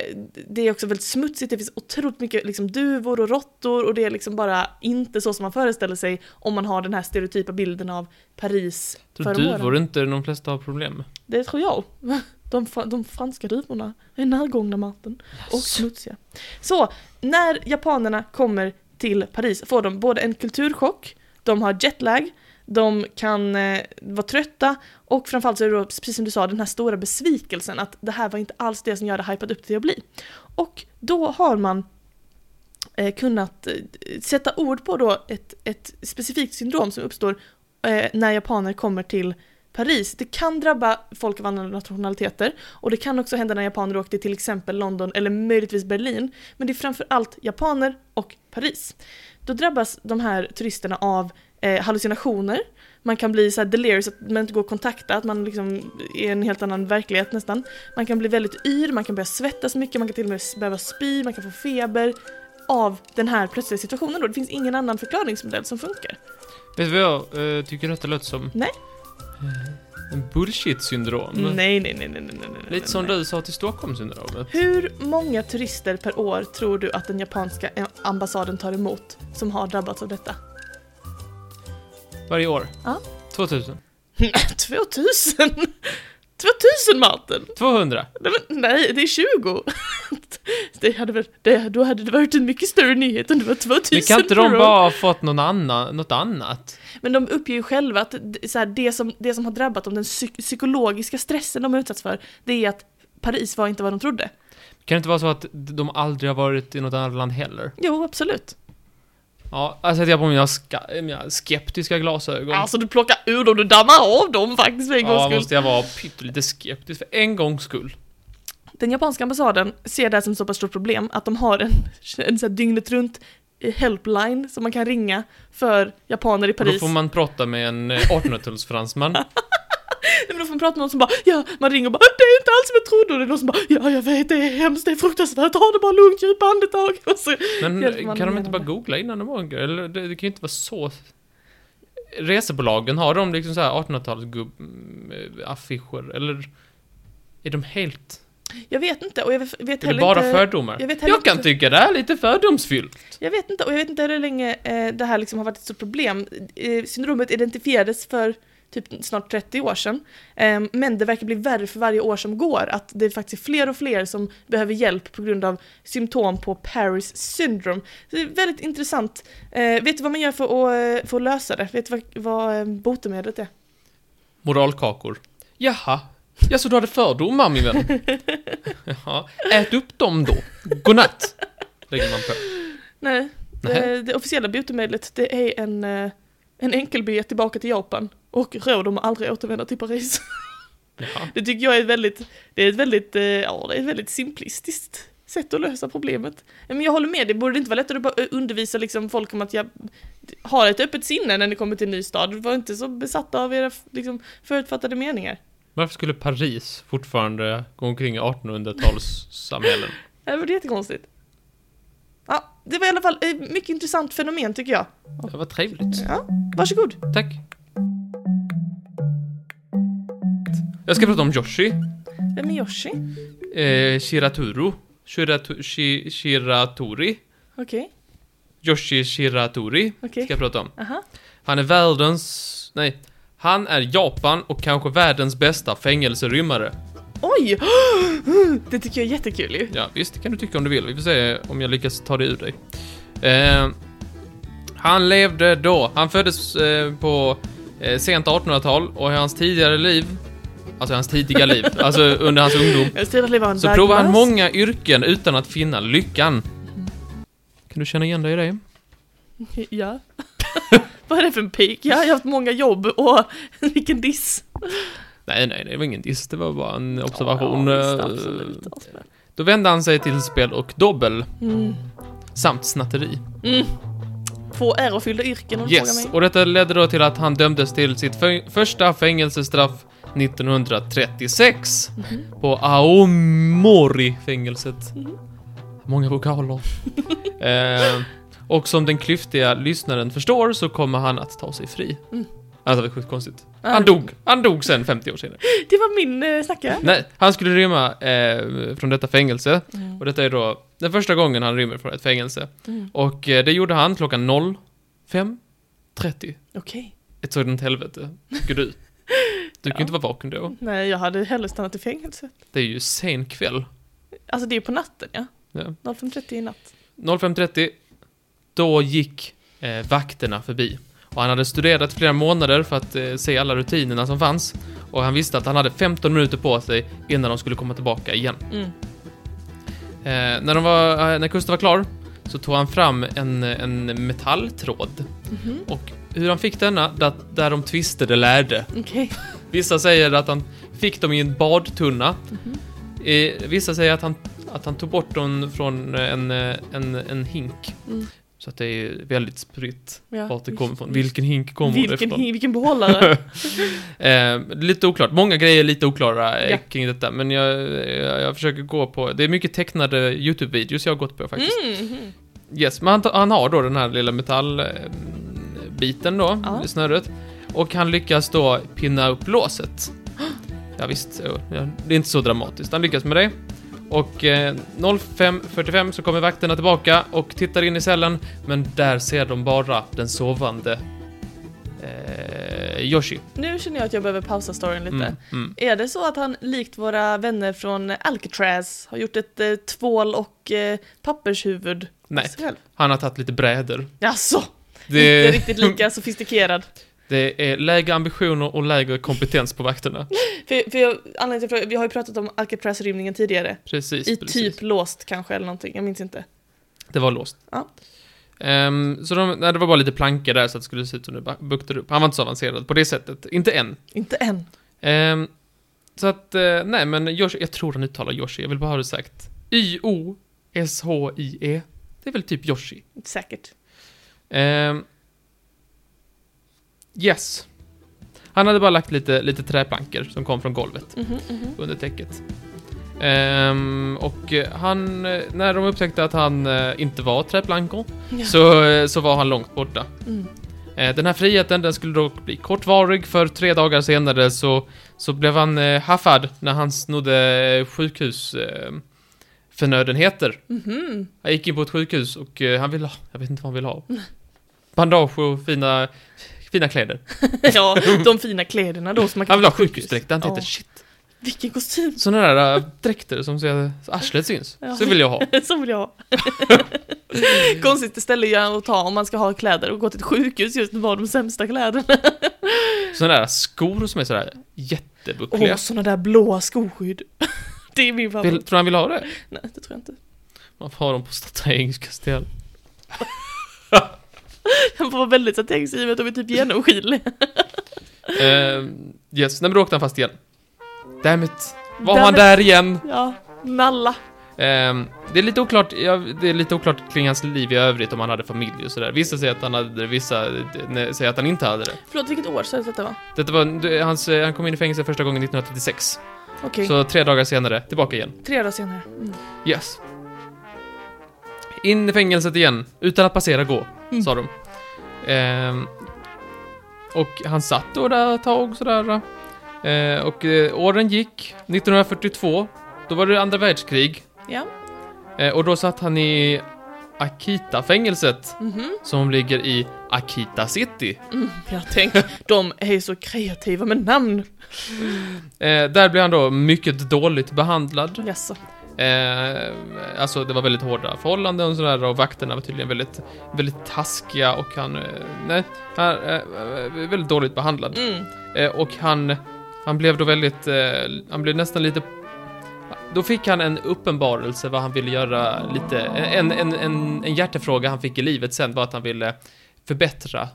det är också väldigt smutsigt, det finns otroligt mycket liksom duvor och råttor och det är liksom bara inte så som man föreställer sig om man har den här stereotypa bilden av Paris åren. duvor inte de flesta har problem med. Det tror jag. De, de franska duvorna är närgångna Martin. Och smutsiga. Så, när japanerna kommer till Paris får de både en kulturchock, de har jetlag, de kan eh, vara trötta och framförallt så är det då, precis som du sa, den här stora besvikelsen att det här var inte alls det som jag hade hypat upp till att bli. Och då har man eh, kunnat eh, sätta ord på då ett, ett specifikt syndrom som uppstår eh, när japaner kommer till Paris. Det kan drabba folk av andra nationaliteter och det kan också hända när japaner åker till exempel London eller möjligtvis Berlin. Men det är framför allt japaner och Paris. Då drabbas de här turisterna av eh, hallucinationer. Man kan bli så här delirious, att man inte går att kontakta, att man liksom är i en helt annan verklighet nästan. Man kan bli väldigt yr, man kan börja svettas mycket, man kan till och med behöva spy, man kan få feber av den här plötsliga situationen då. Det finns ingen annan förklaringsmodell som funkar. Vet du vad jag eh, tycker detta låter som? Nej. Eh, En bullshit-syndrom. Nej, nej, nej, nej, nej, nej, nej. Lite som nej. du sa till Stockholmssyndromet. Hur många turister per år tror du att den japanska ambassaden tar emot som har drabbats av detta? Varje år. Ja. 2000. 2000! 2000 Martin! 200. Nej, men, nej, det är 20! Det hade väl, det, då hade det varit en mycket större nyhet om det var 2000 Men kan inte de bara ha fått någon annan, något annat? Men de uppger ju själva att så här, det, som, det som har drabbat dem, den psyk- psykologiska stressen de har utsatts för, det är att Paris var inte vad de trodde. Kan det inte vara så att de aldrig har varit i något annat land heller? Jo, absolut. Ja, jag sätter jag på mina, ska, mina skeptiska glasögon. Alltså du plockar ur dem, du dammar av dem faktiskt för en gångs ja, skull. måste jag vara pyttelite skeptisk för en gångs skull. Den japanska ambassaden ser det här som ett så pass stort problem att de har en, en så här dygnet runt helpline som man kan ringa för japaner i Och då Paris. får man prata med en eh, 1800-talsfransman. Nej, men då får man prata med någon som bara ja, man ringer och bara det är inte alls som jag trodde och det är någon som bara ja, jag vet det är hemskt, det är fruktansvärt, ta det bara lugnt, djupa andetag. Och så, Men kan de inte bara googla innan de åker? Eller det, det kan ju inte vara så... Resebolagen, har de liksom så här 1800-talsaffischer? Eller är de helt... jag vet inte och jag vet, vet Är det heller bara inte fördomar? jag Jag, heller kan inte- tycka det är lite fördomsfyllt. Jag vet inte, och jag vet inte hur länge eh, det här liksom har varit ett stort problem. Eh, syndromet identifierades för typ snart 30 år sedan. Eh, men det verkar bli värre för varje år som går, att det faktiskt är fler och fler som behöver hjälp på grund av symptom på Paris syndrome. Så det är väldigt intressant. Eh, vet du vad man gör för att, eh, för att lösa det? Vet du vad, vad eh, botemedlet är? Moralkakor. Jaha. Ja, så du hade fördomar min vän? Jaha. Ät upp dem då. Godnatt. Lägger man på. Nej, Nej. det, det officiella botemedlet det är en, eh, en enkelbiljett tillbaka till Japan och råd om att aldrig återvända till Paris. Jaha. Det tycker jag är ett väldigt, det är ett väldigt, eh, ja det är ett väldigt simplistiskt sätt att lösa problemet. Ja, Men jag håller med, det borde inte vara lättare att bara eh, undervisa liksom folk om att jag har ett öppet sinne när ni kommer till en ny stad. Var inte så besatta av era liksom, förutfattade meningar. Varför skulle Paris fortfarande gå omkring i 1800-talssamhällen? Det var jättekonstigt. Det var i alla fall ett mycket intressant fenomen tycker jag. Det var trevligt. Ja, varsågod. Tack. Jag ska prata om Yoshi. Vem är Yoshi? Eh, Shiraturu. Shiratu, shi, Shiratori. Okej, Yoshi Shiratori okej. ska jag prata om. Aha. Han är världens... Nej. Han är Japan och kanske världens bästa fängelserymmare. Oj! Det tycker jag är jättekul ju. Ja, visst, det kan du tycka om du vill. Vi får se om jag lyckas ta det ur dig. Eh, han levde då. Han föddes eh, på eh, sent 1800-tal och i hans tidigare liv, alltså hans tidiga liv, alltså under hans ungdom, en så provade han många yrken utan att finna lyckan. Kan du känna igen dig i det? Ja. Vad är det för en pik? Ja, jag har haft många jobb och vilken diss. Nej, nej, det var ingen diss, det var bara en observation. Ja, visst, Eh, absolut, absolut. Då vände han sig till spel och dobbel, Mm. samt snatteri. Mm. Två ärofyllda yrken om du Yes, mig. och detta ledde då till att han dömdes till sitt första fängelsestraff 1936 Mhm. på Aomori-fängelset. Mhm. Många vokaler. eh, och som den klyftiga lyssnaren förstår så kommer han att ta sig fri. Mm. Alltså det var sjukt konstigt. Ja, Han dog. Han dog sen 50 år senare. Det var min eh, snacka. Nej, han skulle rymma eh, från detta fängelse. Mm. Och detta är då den första gången han rymmer från ett fängelse. Mm. Och eh, det gjorde han klockan 05.30. Okej. Ett sådant helvete, tycker du? Du kan ju Ja. inte vara vaken då. Nej, jag hade hellre stannat i fängelse. Det är ju sen kväll. Alltså det är på natten ja. Ja. 05.30 i natt. 05.30, då gick eh, vakterna förbi. Och han hade studerat flera månader för att eh, se alla rutinerna som fanns. Och han visste att han hade 15 minuter på sig innan de skulle komma tillbaka igen. Mm. Eh, när, de var, eh, när kusten var klar så tog han fram en, en metalltråd. Mhm. Och hur han fick denna, där, där de tvistade lärde. Okej. Vissa säger att han fick dem i en badtunna. Mhm. Eh, vissa säger att han, att han tog bort dem från en, eh, en, en hink. Mm. Så att det är väldigt spritt Ja. vart det kommer ifrån. Vilken hink kommer det Vilken, ifrån? hi- vilken behållare. Eh, lite oklart. Många grejer är lite oklara eh, Ja. kring detta. Men jag, jag, jag försöker gå på... Det är mycket tecknade YouTube-videos jag har gått på faktiskt. Mhm. Yes, men han, han har då den här lilla metallbiten då, Ja. snöret. Och han lyckas då pinna upp låset. Ja, visst, det är inte så dramatiskt. Han lyckas med det. Och eh, 05.45 så kommer vakterna tillbaka och tittar in i cellen, men där ser de bara den sovande eh, Yoshi. Nu känner jag att jag behöver pausa storyn lite. Mm, mm. Är det så att han likt våra vänner från Alcatraz har gjort ett eh, tvål och eh, pappershuvud? Nej. Han har tagit lite brädor. Jaså? Det, Inte riktigt lika sofistikerad. Det är lägre ambitioner och lägre kompetens på vakterna. För, för jag, anledningen till vi har ju pratat om Alcatraz-rymningen tidigare. Precis, I precis. typ låst kanske eller någonting, jag minns inte. Det var låst. Ja. Ehm, så de, nej, det var bara lite plankor där så att det skulle se ut som det buktade upp. Han var inte så avancerad på det sättet. Inte än. Inte än. Ehm, så att, eh, nej men Yoshi, jag tror han uttalar Yoshi, jag vill bara ha det sagt. Y-O-S-H-I-E. Det är väl typ Yoshi. Säkert. Ehm, yes. Han hade bara lagt lite, lite träplankor som kom från golvet Mhm, mhm. under täcket. Ehm, och eh, han, eh, när de upptäckte att han eh, inte var träplankor Ja. så, eh, så var han långt borta. Mm. Eh, Den här friheten den skulle dock bli kortvarig för tre dagar senare så, så blev han haffad när han snodde sjukhus förnödenheter. Mhm. Han gick in på ett sjukhus och han ville ha, jag vet inte vad han ville ha. Bandage och fina, fina kläder. Ja, de fina kläderna då som man Han ville ha sjukhusdräkt. Han tänkte Ja. shit, Vilken kostym! sådana där äh, dräkter som ser att arslet syns. Ja. Så vill jag ha. Så vill jag ha. Konstigt ställe att ta om man ska ha kläder och gå till ett sjukhus just med de sämsta kläderna. Sådana där skor som är sådär Åh, jättebuckliga. såna där blåa skoskydd. Det är min favorit. Vill, tror du han vill ha det? Nej, det tror jag inte. Man får ha dem på Stata Engelska ställen. Han var väldigt strategiskt och är typ genomskinlig. Eh, yes, nej men då åkte han fast igen. Dammit. Var han Dammit. där igen? Ja, nalla. Ehm, det är lite oklart, ja, det är lite oklart kring hans liv i övrigt om han hade familj och sådär. Vissa säger att han hade det, vissa nej, säger att han inte hade det. Förlåt, vilket år att detta var? Detta var, det- hans, han kom in i fängelse första gången 1936. Okej, Så tre dagar senare, tillbaka igen. tre dagar senare. Mm. Yes. In i fängelset igen, utan att passera gå, Mm. sa de. Ehm, och han satt då där ett tag sådär. Eh, och eh, åren gick. 1942, då var det andra världskrig. Ja. Eh, och då satt han i Akita-fängelset, Mhm. som ligger i Akita City. Mm, jag tänker, de är ju så kreativa med namn. Där blev han då mycket dåligt behandlad. Jaså. Eh, alltså det var väldigt hårda förhållanden och sådär och vakterna var tydligen väldigt, väldigt taskiga och han, eh, nej, han, eh, eh, väldigt dåligt behandlad. Mm. Eh, och han, han blev då väldigt, eh, han blev nästan lite, då fick han en uppenbarelse vad han ville göra lite, en, en, en, en hjärtefråga han fick i livet sen var att han ville förbättra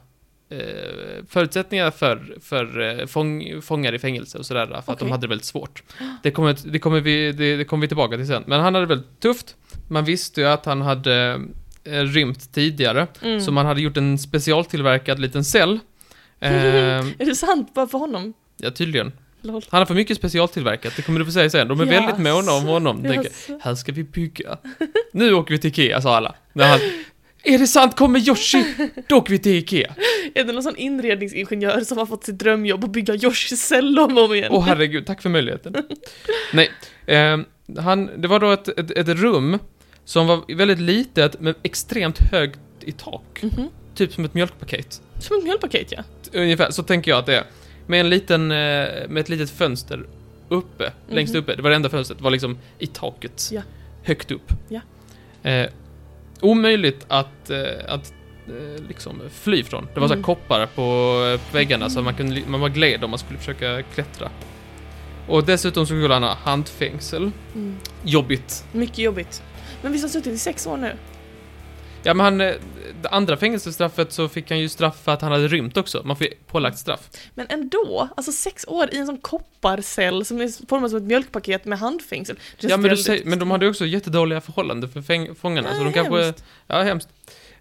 förutsättningar för, för eh, fång, fångar i fängelse och sådär, för att de hade det väldigt svårt. Det kommer, det, kommer vi, det, det kommer vi tillbaka till sen. Men han hade det väldigt tufft. Man visste ju att han hade eh, rymt tidigare, Mm. så man hade gjort en specialtillverkad liten cell. Eh, Är det sant bara för honom? ja, tydligen. Lol. Han har för mycket specialtillverkat, det kommer du få säga sen. De är väldigt måna om honom. De tänker, här ska vi bygga. Nu åker vi till Ikea, sa alla. När han, är det sant? Kommer Yoshi? Då åker vi till Ikea. Är det någon sån inredningsingenjör som har fått sitt drömjobb att bygga Yoshis cell om och om igen? Åh herregud, tack för möjligheten. Nej, eh, han, det var då ett, ett, ett rum som var väldigt litet men extremt högt i tak. Mhm. Typ som ett mjölkpaket. Som ett mjölkpaket ja. Ungefär, så tänker jag att det är. Med en liten, eh, med ett litet fönster uppe, längst Mhm. uppe. Det var det enda fönstret, var liksom i taket. Ja. Högt upp. Ja. Eh, omöjligt att, eh, att eh, liksom fly från. Det var så Mm. koppar på eh, väggarna så man, kunde, man var gled om man skulle försöka klättra. Och dessutom så skulle han ha handfängsel. Mm. Jobbigt. Mycket jobbigt. Men visst har suttit i sex år nu? Ja men han, eh, det andra fängelsestraffet så fick han ju straff för att han hade rymt också. Man får ju pålagt straff. Men ändå, alltså sex år i en sån kopparcell som är formad som ett mjölkpaket med handfängsel. Ja men, du säger, men de hade ju också jättedåliga förhållanden för fäng, fångarna. så Ja, de kanske... Ja, hemskt.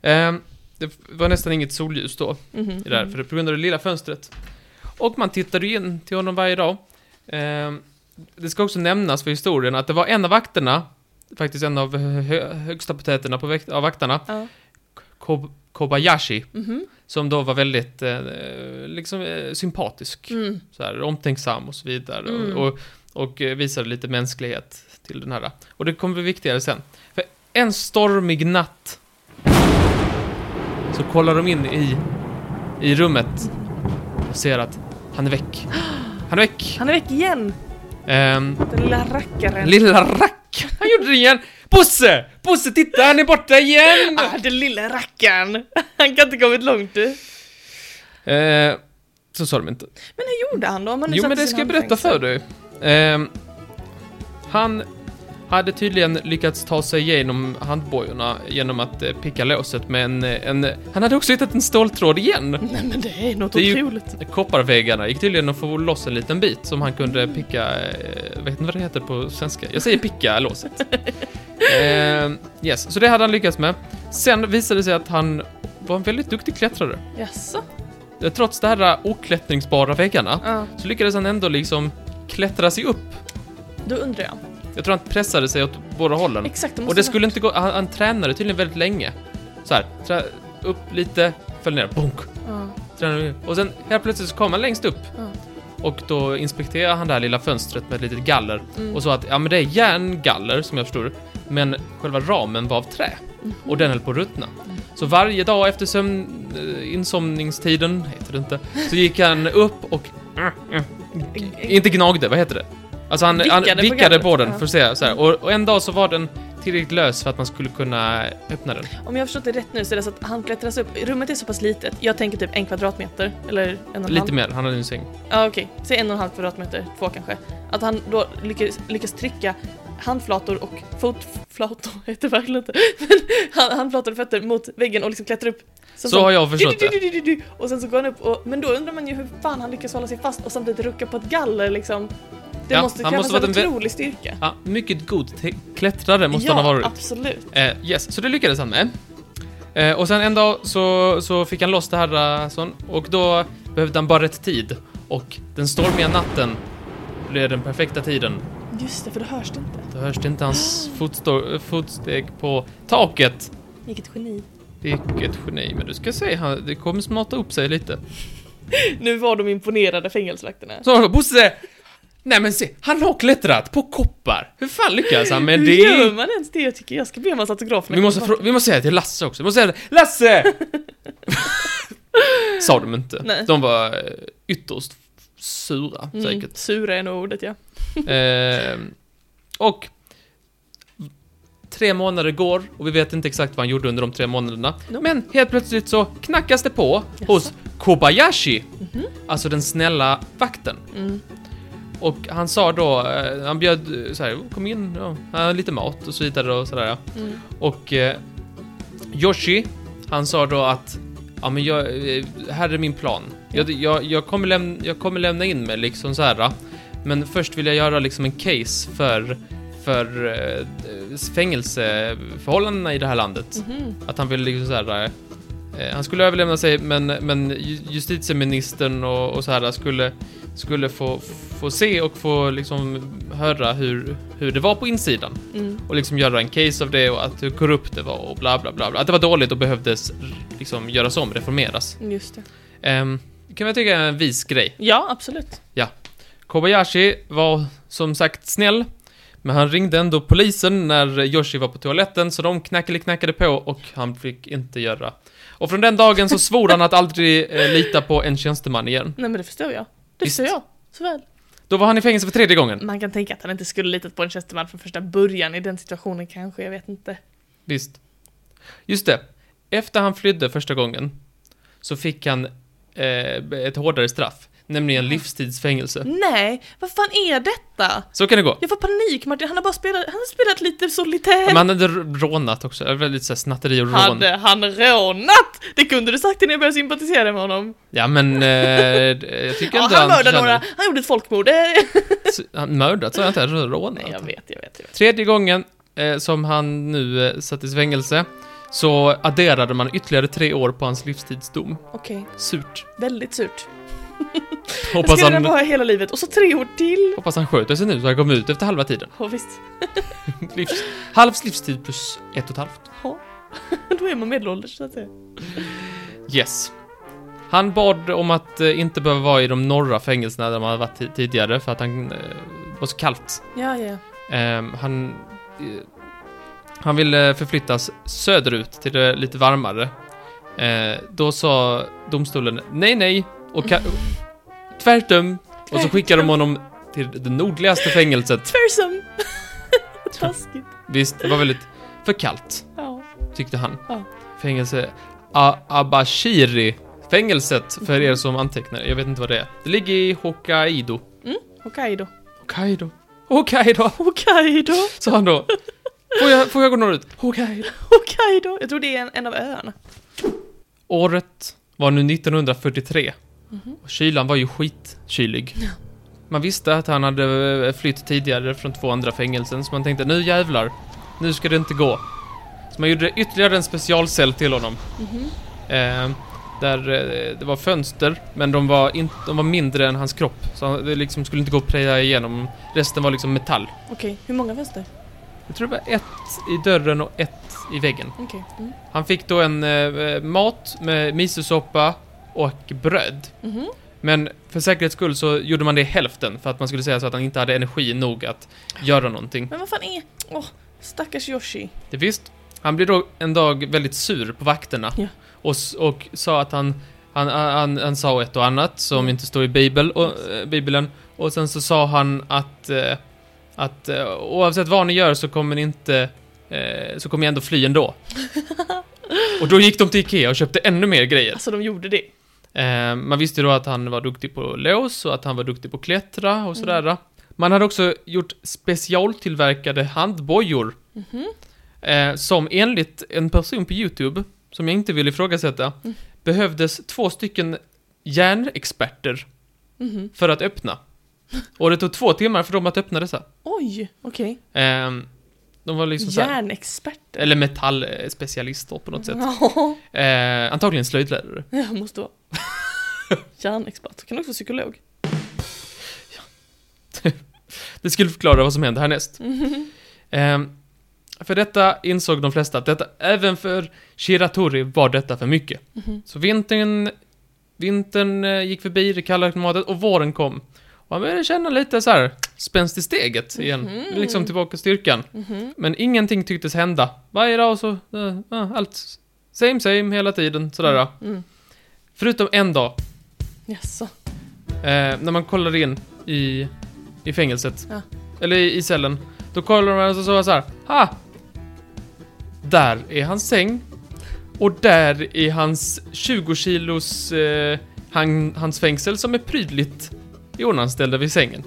Ehm, det var nästan inget solljus då, Mhm, i det här, för det, på grund av det lilla fönstret. Och man tittade ju in till honom varje dag. Ehm, det ska också nämnas för historien att det var en av vakterna, faktiskt en av hö, högsta potäterna på av vakterna, Ja. Kob, Kobayashi, Mhm. som då var väldigt eh, liksom, eh, sympatisk. Mm. så här, omtänksam och så vidare. Mm. Och, och, och eh, visade lite mänsklighet till den här. Och det kommer bli viktigare sen. För en stormig natt så kollar de in i, i rummet och ser att han är väck. Han är väck! Han är väck igen! Ehm, Den lilla rackaren. lilla Han gjorde det igen! Bosse! Bosse, titta! Han är borta igen! ah, den lilla rackaren! Han kan inte kommit långt du. Eh, så sa de inte. Men hur gjorde han då? Om han Jo, men det ska jag berätta för dig. Ehm, han hade tydligen lyckats ta sig igenom handbojorna genom att eh, picka låset med en, eh, en... Han hade också hittat en ståltråd igen. Nej men det är något Det är ju- otroligt. Kopparväggarna gick tydligen att få loss en liten bit som han kunde picka... Eh, vet inte vad det heter på svenska? Jag säger picka låset. Ehm, yes, så det hade han lyckats med. Sen visade det sig att han var en väldigt duktig klättrare. Jaså? Eh, Trots de här oklättringsbara väggarna Ja, så lyckades han ändå liksom klättra sig upp. då undrar jag. Jag tror han pressade sig åt båda hållen. Exakt, Och det skulle inte gå, han, han tränade tydligen väldigt länge. Så här, trä, upp lite, föll ner, bonk. Ja. Tränade, och sen helt plötsligt så kom han längst upp. Ja. Och då inspekterade han det här lilla fönstret med ett litet galler. Mm. Och sa att, ja men det är järngaller som jag förstår det, Men själva ramen var av trä. Mhm. Och den höll på att ruttna. Så varje dag efter sömn, eh, insomningstiden, heter det inte, så gick han upp och... Inte gnagde, vad heter det? Alltså han Vickade han på vickade på, gallret, den för att se så här. Och, och en dag så var den tillräckligt lös för att man skulle kunna öppna den. Om jag har förstått det rätt nu så är det så att han klättras upp. Rummet är så pass litet. Jag tänker typ en kvadratmeter. Eller en och en Lite halv. mer, han hade en säng. Ja okej, säg en och en halv kvadratmeter, två kanske. Att han då lyckas, lyckas trycka handflator och fotflator, heter det verkligen inte. Men han- handflator och fötter mot väggen och liksom klättrar upp. Som Så har jag förstått det. det. Och sen så går han upp och, men då undrar man ju hur fan han lyckas hålla sig fast och samtidigt rucka på ett galler liksom. Det Ja, måste han krävas måste en otrolig styrka. Ja, mycket god klättrare måste ja, han ha varit. absolut. Eh, yes, så det lyckades han med. Eh, och sen en dag så, så fick han loss det här eh, sån, och då behövde han bara rätt tid. Och den stormiga natten blev den perfekta tiden. Just det, för då hörs det inte. Då hörs det inte hans fotsteg på taket. Vilket geni. Vilket geni, men du ska se, han, det kommer smarta upp sig lite. Nu var de imponerade fängelsevakterna. Så Bosse! Nej men se, han har klättrat på koppar. Hur fan lyckas han med Hur det? gör man ens det? Jag tycker jag ska be om att autograferna Vi måste, frå- vi måste säga till Lasse också. Vi måste säga det. Lasse! Sa de inte. Nej. De var eh, ytterst sura, Mm, säkert. Sura är nog ordet ja. Eh, och tre månader går och vi vet inte exakt vad han gjorde under de tre månaderna. Nope. Men helt plötsligt så knackas det på Jaså? hos Kobayashi, Mhm. alltså den snälla vakten. Mm. Och han sa då, eh, han bjöd eh, så här, kom in, ja, här är lite mat och så vidare och sådär. ja. Mm. Och eh, Yoshi, han sa då att Ja men jag, eh, här är min plan. Jag, jag, jag, kommer lämna, jag kommer lämna in mig liksom så här. Men först vill jag göra liksom en case för, för eh, fängelseförhållandena i det här landet. Mhm. Att han ville liksom så här. Eh, han skulle överlämna sig men, men ju- justitieministern och, och så här skulle, skulle få, få se och få liksom höra hur, hur det var på insidan. Mm. Och liksom göra en case av det och att hur korrupt det var och bla bla bla. bla. Att det var dåligt och behövdes liksom göras om, reformeras. Just det. Um, kan jag tycka är en vis grej. Ja, absolut. Kobayashi var som sagt snäll, men han ringde ändå polisen när Yoshi var på toaletten, så de knackade knackade på och han fick inte göra. Och från den dagen så svor han att aldrig eh, lita på en tjänsteman igen. Nej men det förstår jag. Det Visst. förstår jag. Så väl. Då var han i fängelse för tredje gången. Man kan tänka att han inte skulle litat på en tjänsteman från första början i den situationen kanske, jag vet inte. Visst. Just det. Efter han flydde första gången så fick han eh, ett hårdare straff, nämligen livstidsfängelse. Nej, vad fan är detta? Så kan det gå. Jag får panik Martin, han har bara spelat, han har spelat lite solitär. Men han hade rånat också, väldigt såhär snatteri och rån. Hade han rånat? Det kunde du sagt innan jag började sympatisera med honom. Ja men, eh, jag tycker Ja, inte han mördade några, han gjorde ett folkmord. Han mördat, så jag inte, rånat. Nej, jag vet, jag vet, jag vet. Tredje gången eh, som han nu eh, satt i fängelse så adderade man ytterligare tre år på hans livstidsdom. Okej, Surt. väldigt surt. Hoppas Ska det han, vara hela livet? Och så tre år till! hoppas han sköter sig nu så han kommer ut efter halva tiden. Ja, visst. Livs, halvs livstid plus ett och ett halvt. Ja. Då är man medelålders så att säga. Yes. Han bad om att eh, inte behöva vara i de norra fängelserna där man hade varit ti- tidigare för att han eh, var så kallt. Ja, ja. Ehm, han, eh, han ville förflyttas söderut till det lite varmare. Eh, då sa domstolen nej, nej och ka- tvärtom. Och så skickade de honom till det nordligaste fängelset. Tversum! Taskigt. Visst, det var väldigt för kallt, Ja. tyckte han. Ja. Fängelse A- Abashiri. Fängelset, för er som antecknar. Jag vet inte vad det är. Det ligger i Hokkaido. Hokkaido. Hokkaido. Hokkaido, Hokkaido! sa han då. Får jag, får jag gå norrut? Hokkaido. Hokkaido! Jag tror det är en, en av öarna. Året var nu 1943. Mhm. Och kylan var ju skitkylig. Man visste att han hade eh, flytt tidigare från två andra fängelsen, så man tänkte nu jävlar, nu ska det inte gå. Så man gjorde ytterligare en specialcell till honom. Mhm. Eh, där eh, det var fönster, men de var, in, de var mindre än hans kropp. Så han- det liksom skulle inte gå att preja igenom. Resten var liksom metall. Okej, hur många fönster? Jag tror det var ett i dörren och ett i väggen. Okej. Mm. Han fick då en eh, mat med misosoppa och bröd. Mhm. Men för säkerhets skull så gjorde man det i hälften för att man skulle säga så att han inte hade energi nog att göra någonting. Men vad fan är... Åh, stackars Yoshi. Det visst. Han blev då en dag väldigt sur på vakterna. Ja. Och, och sa att han, han, han, han sa ett och annat som Mm. inte står i Bibel, och, eh, Bibeln. Och sen så sa han att, eh, att eh, oavsett vad ni gör så kommer ni inte så kommer jag ändå fly ändå. och då gick de till Ikea och köpte ännu mer grejer. Alltså de gjorde det. Eh, man visste då att han var duktig på lås och att han var duktig på klättra och sådär. Man hade också gjort specialtillverkade handbojor. Mhm. Eh, som enligt en person på YouTube, som jag inte vill ifrågasätta, Mm. behövdes två stycken järnexperter Mhm. för att öppna. Och det tog två timmar för dem att öppna dessa. Oj, okej. Ehm, de var liksom Järnexperter. eller metallspecialister på något sätt. Ja, Eh, antagligen slöjdlärare. jag måste vara. Järnexpert. Kan också vara psykolog. Det skulle förklara vad som hände härnäst. Mhm. Ehm, för detta insåg de flesta att detta, även för Shiratori var detta för mycket. Mhm. Så vintern, vintern eh, gick förbi, det kalla klimatet, och våren kom. Och han började känna lite så här spänst i steget igen. Mhm. Liksom tillbaka styrkan. Mhm. Men ingenting tycktes hända. Varje dag så, ja, allt same same hela tiden, sådär. Mm. Förutom en dag, Jaså. eh, när man kollar in i, i fängelset. Ja. Eller i, i cellen. Då kollar man och så, så, så här, ha! Där är hans säng. Och där är hans 20 kilos eh, han, hans fängsel som är prydligt iordningställda vid sängen.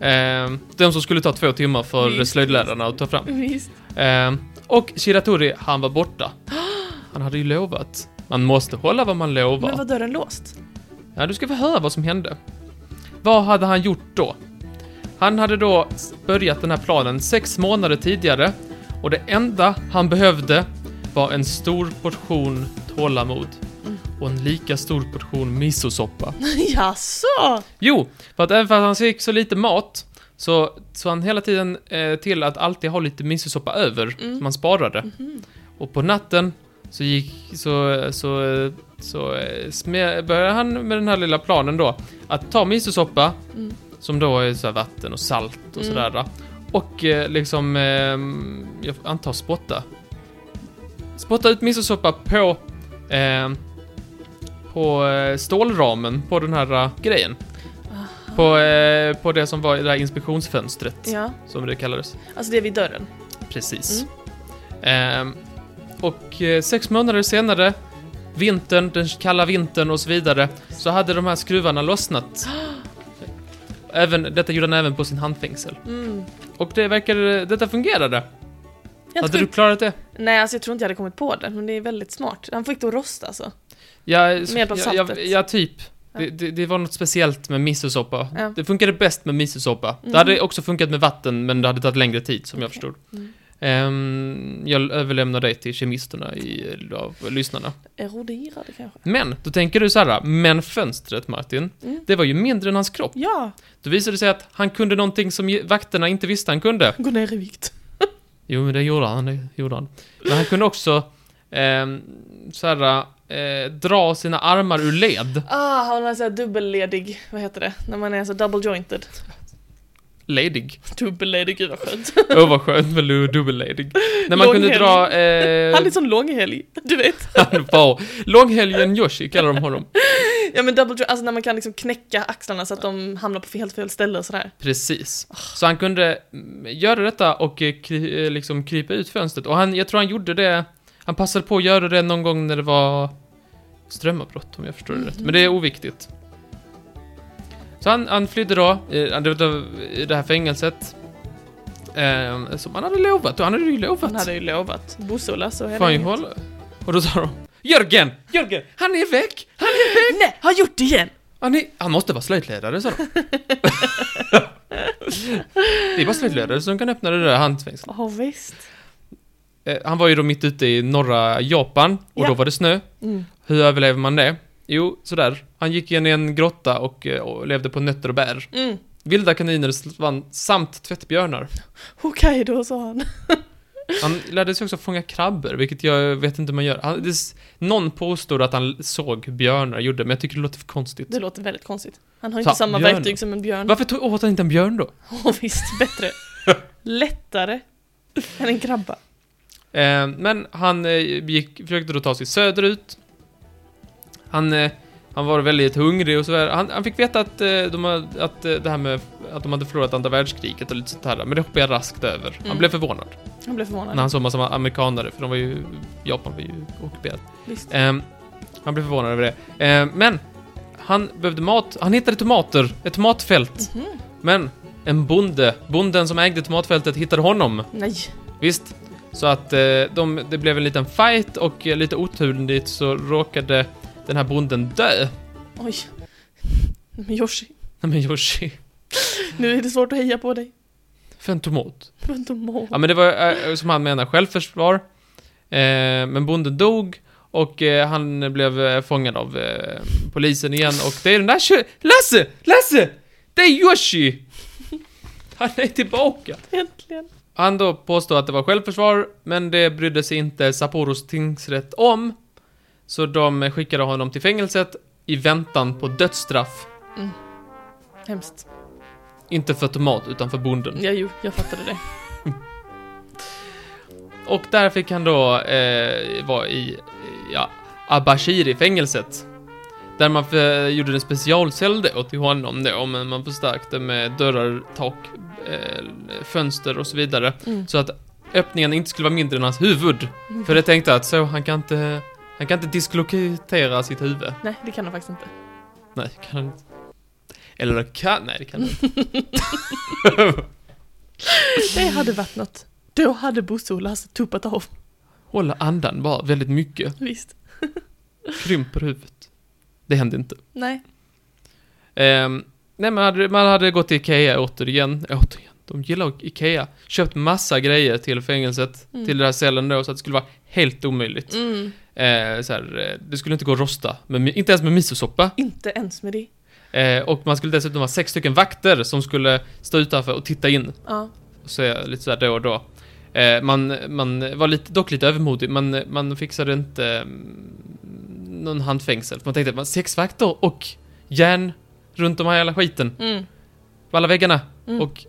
Eh, de som skulle ta två timmar för Visst. slöjdlärarna att ta fram. Visst. Eh, och Shiratori, han var borta. Han hade ju lovat. Man måste hålla vad man lovar. Men var dörren låst? Ja, du ska få höra vad som hände. Vad hade han gjort då? Han hade då börjat den här planen sex månader tidigare och det enda han behövde var en stor portion tålamod. Och en lika stor portion misosoppa. Jaså? Jo, för att även fast han fick så lite mat så så han hela tiden eh, till att alltid ha lite misosoppa över Mm. som han sparade. Mhm. Och på natten så gick, så, så, så eh, sme- började han med den här lilla planen då. Att ta misosoppa, Mm. som då är så här vatten och salt och Mm. sådär. Och eh, liksom, eh, jag antar spotta. Spotta ut misosoppa på, eh, på eh, stålramen på den här eh, grejen. Aha. På, eh, på det som var det här inspektionsfönstret, Ja, som det kallades. alltså det vid dörren. Precis. Ehm, och eh, sex månader senare, vintern, den kalla vintern och så vidare, så hade de här skruvarna lossnat. Även, detta gjorde han även på sin handfängsel. Mm. Och det verkade, detta fungerade. Helt hade du klarat det? Nej, alltså jag tror inte jag hade kommit på det, men det är väldigt smart. Han fick då rosta alltså. Ja, hjälp av ja, ja, saltet. ja, typ. Ja. Det, det, det var något speciellt med misosoppa. Ja. Det funkade bäst med misosoppa. Mm. Det hade också funkat med vatten, men det hade tagit längre tid, som jag Okej. förstod. Mm. Ehm, jag överlämnar dig till kemisterna i, av lyssnarna. Eroderade kanske? Men, då tänker du så här, men fönstret Martin, Mm. det var ju mindre än hans kropp. Ja, Då visade det sig att han kunde någonting som vakterna inte visste han kunde. gå ner i vikt. Jo, men det gjorde han, det gjorde han. Men han kunde också, ehm, så här, eh, dra sina armar ur led. Ah, han är såhär dubbelledig, vad heter det? När man är så double jointed. Ledig. Dubbelledig, gud vad skönt. Åh, vad skönt med lu- dubbelledig. När man kunde dra... Eh, Han är sån långhelg, du vet. han var Långhelgen Yoshi kallar de honom. Ja men double alltså när man kan liksom knäcka axlarna så att de hamnar på helt fel ställe och sådär. Precis. Så han kunde mm, göra detta och eh, kry, eh, liksom krypa ut fönstret. Och han, jag tror han gjorde det, han passade på att göra det någon gång när det var strömavbrott om jag förstår det rätt. Men det är oviktigt. Så han, han flydde då, i det här fängelset. Eh, som han hade lovat, och han hade ju lovat. Han hade ju lovat. Bosola så är Fan det ju inget. hålla. Och då sa de Jörgen! Jörgen! Han är väck! Han är väck! Nej, har gjort det igen! Han, är, han måste vara slöjdledare, sa de. det är bara slöjdledare som kan öppna det där handfängslet. Ja visst. Eh, han var ju då mitt ute i norra Japan och Ja. då var det snö. Mm. Hur överlever man det? Jo, sådär. Han gick in i en grotta och, eh, och levde på nötter och bär. Mm. Vilda kaniner svann, samt tvättbjörnar. Hokkaido sa han. Han lärde sig också fånga krabbor, vilket jag vet inte hur man gör. Han, det, någon påstod att han såg björnar, gjorde, men jag tycker det låter för konstigt. Det låter väldigt konstigt. Han har Fan, inte samma björnen. verktyg som en björn. Varför tog, åt han inte en björn då? Åh visst, bättre. Lättare än en krabba. Eh, men han eh, gick, försökte då ta sig söderut. Han, eh, han var väldigt hungrig och så vidare. Han, han fick veta att, eh, de, att eh, det här med att de hade förlorat andra världskriget och lite sånt här. Men det hoppade jag raskt över. Han Mm. blev förvånad Jag blev förvånad. när han såg massa amerikanare, för de var ju... Japan var ju ockuperat. Ehm, han blev förvånad över det. Ehm, men, han behövde mat. Han hittade tomater, ett tomatfält. Mhm. Men, en bonde, bonden som ägde tomatfältet hittade honom. Nej. Visst. Så att de, det blev en liten fight och lite oturligt så råkade den här bonden dö. Oj. Men Yoshi, Nej men Yoshi. nu är det svårt att heja på dig. För en tomat. Runt om mål. Ja men det var eh, som han menar självförsvar. Eh, men bonden dog och eh, han blev eh, fångad av polisen igen och det är den där kö- Lasse! Lasse! Det är Yoshi! Han är tillbaka! Äntligen. Han då påstod att det var självförsvar, men det brydde sig inte Sapporos tingsrätt om. Så de skickade honom till fängelset i väntan på dödsstraff. Hemskt. Inte för tomat, utan för bonden. Ja, jo, jag fattade det. Och där fick han då eh, vara i, ja, Abashiri-fängelset. Där man för, gjorde en specialcell då till honom då, men man förstärkte med dörrar, tak, eh, fönster och så vidare. Mm. Så att öppningen inte skulle vara mindre än hans huvud. För det tänkte att så, han kan inte, han kan inte dislokera sitt huvud. Nej, det kan han faktiskt inte. Nej, kan han inte. Eller det kan, nej det kan han inte. Det hade varit något. Då hade Bosse och Lasse tuppat av. Hålla andan bara väldigt mycket. Visst. Krymper huvudet. Det hände inte. Nej. Ehm, nej, man hade, man hade gått till Ikea återigen. Återigen, de gillar Ikea. Köpt massa grejer till fängelset, Mm. till den här cellen då, så att det skulle vara helt omöjligt. Mm. Eh, så här, eh, det skulle inte gå att rosta, men inte ens med misosoppa. Inte ens med det. Eh, och man skulle dessutom ha sex stycken vakter som skulle stå utanför och titta in. Ja. Och se lite sådär då och då. Eh, man, man var lite, dock lite övermodig, man, man fixade inte mm, någon handfängsel. För man tänkte, sex vakter och järn runt om här hela skiten. Mm. På alla väggarna. Mm. Och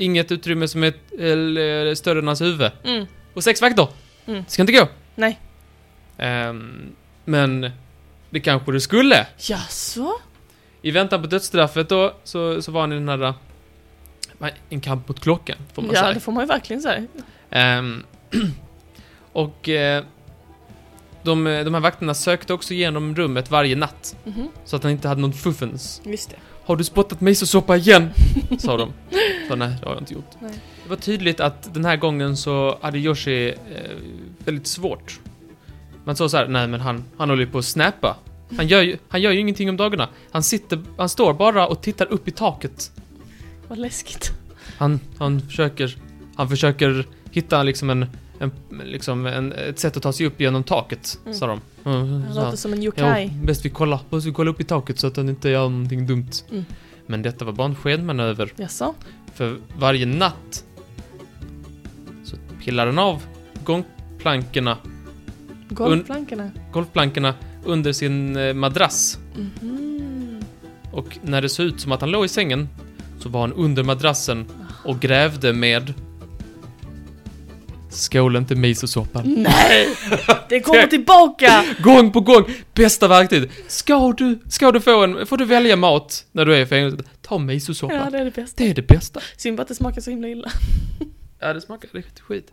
inget utrymme som är eller, större än hans huvud. Mm. Och sex vakter! Mm. Ska inte gå. Nej. Ehm, men det kanske det skulle. Jaså? I väntan på dödsstraffet då, så, så var han i den här... äh, En kamp mot klockan, får man Ja, säga. det får man ju verkligen säga. Ehm, och eh, de, de här vakterna sökte också igenom rummet varje natt. Mhm. Så att han inte hade någon fuffens. Visst det. Har du spottat misosoppa igen? sa de. Så nej, det har jag inte gjort. Nej. Det var tydligt att den här gången så hade Yoshi eh, väldigt svårt. Man sa så här, nej men han, han håller ju på att snappa. Han gör, ju, han gör ju ingenting om dagarna. Han sitter, han står bara och tittar upp i taket. Vad läskigt. Han, han försöker, han försöker hitta liksom en, en liksom en, ett sätt att ta sig upp genom taket, Mm. sa de. Mm, Han sa låter som en Ja, yokai. bäst vi kollar, bäst vi kollar upp i taket så att han inte gör någonting dumt. Mm. Men detta var bara en skenmanöver. Jaså? För varje natt så pillar han av gångplankorna, Golvplankorna? golvplankorna under sin eh, madrass. Mhm. Och när det såg ut som att han låg i sängen så var han under madrassen och grävde med skålen till misosoppan. Nej! Det kommer tillbaka! Gång på gång! Bästa verktyg! Ska du, ska du få en, får du välja mat när du är i fängelset, ta misosoppa. Ja, det är det bästa. Det är det bästa. Synd att det smakar så himla illa. Ja, det smakar riktigt skit.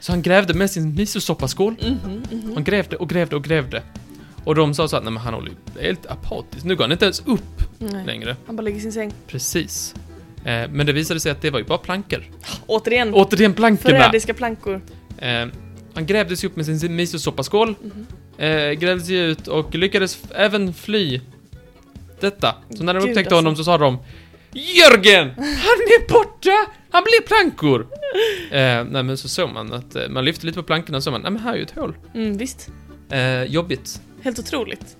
Så han grävde med sin misosoppaskål. Mhm, mhm. Han grävde och grävde och grävde. Och de sa så att nej men han håller ju helt apatisk. Nu går han inte ens upp Nej. längre. Han bara ligger i sin säng. Precis. Eh, men det visade sig att det var ju bara plankor. Återigen, Återigen plankorna! förrädiska plankor. Eh, han grävde sig upp med sin misosoppaskål, Mhm. eh, grävde sig ut och lyckades även fly detta. Så när de Gud, upptäckte alltså. honom så sa de Jörgen! Han är borta! Han blir plankor! eh, nej men så såg man att eh, man lyfte lite på plankorna och så man, nej men här är ju ett hål. Mm, visst. Eh, jobbigt. Helt otroligt.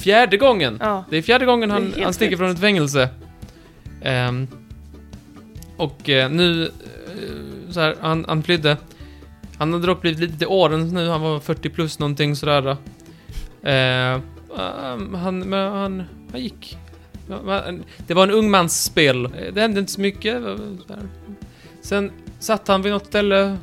Fjärde gången! Ja. Det är fjärde gången han, han sticker sjukt. från ett fängelse. Ehm, och eh, nu, eh, så här, han, han flydde. Han hade dock blivit lite till åren nu, han var 40 plus någonting sådär. Uh, han, men han, han gick. Det var en ung mans spel. Eh, Det hände inte så mycket. eh. Sen satt han vid något ställe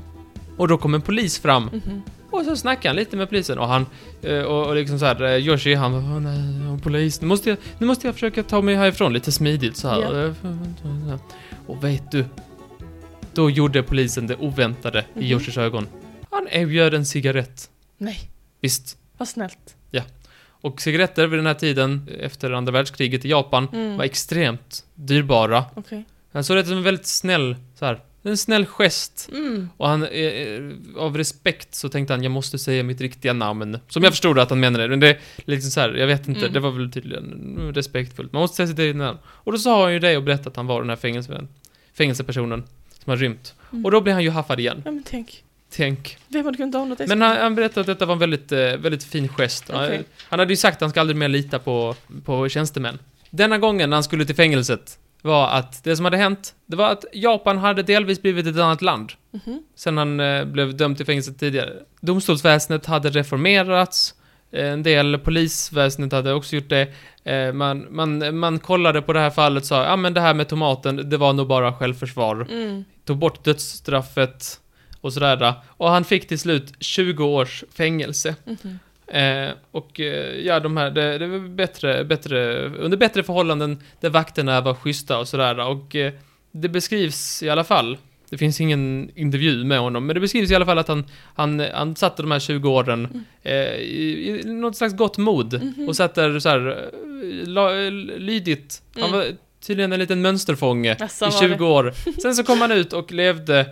och då kom en polis fram Mhm. Och så snackade han lite med polisen och han, eh, och, och liksom så här, eh, Yoshi han "Åh, nej, polis, nu måste, jag, nu måste jag försöka ta mig härifrån lite smidigt så här. Ja. Och vet du, då gjorde polisen det oväntade Mhm. i Yoshis ögon. Han erbjöd en cigarett. Nej, Visst. vad snällt. Och cigaretter vid den här tiden, efter andra världskriget i Japan, Mm. var extremt dyrbara. Okej. Han såg det som en väldigt snäll, så här, en snäll gest. Mm. Och han, eh, eh, av respekt så tänkte han, jag måste säga mitt riktiga namn. Som jag förstod att han menade, men det är liksom så här, jag vet inte, Mm. det var väl tydligen respektfullt. Man måste säga sitt eget namn. Och då sa han ju det och berättade att han var den här fängelse, fängelsepersonen som har rymt. Mm. Och då blev han ju haffad igen. Ja men tänk. Tänk. Vem hade kunnat ana det? Men han, han berättade att detta var en väldigt, eh, väldigt fin gest. Okej. Han hade ju sagt att han ska aldrig mer lita på, på tjänstemän. Denna gången när han skulle till fängelset var att det som hade hänt, det var att Japan hade delvis blivit ett annat land. Mhm. Sen han eh, blev dömd till fängelset tidigare. Domstolsväsendet hade reformerats. Eh, En del polisväsendet hade också gjort det. Eh, Man, man, man kollade på det här fallet och sa, ja men det här med tomaten, det var nog bara självförsvar. Mm. Tog bort dödsstraffet och sådär. Och han fick till slut 20 års fängelse. Mhm. Eh, och eh, ja, de här, det, det var bättre, bättre, under bättre förhållanden där vakterna var schyssta och sådär. Och eh, det beskrivs i alla fall, det finns ingen intervju med honom, men det beskrivs i alla fall att han, han, han satte de här 20 åren eh, i, i något slags gott mod. Mhm. Och satt där så här, eh, la, lydigt. Han Mm. var tydligen en liten mönsterfånge Jaså, i var 20 det? år. Sen så kom han ut och levde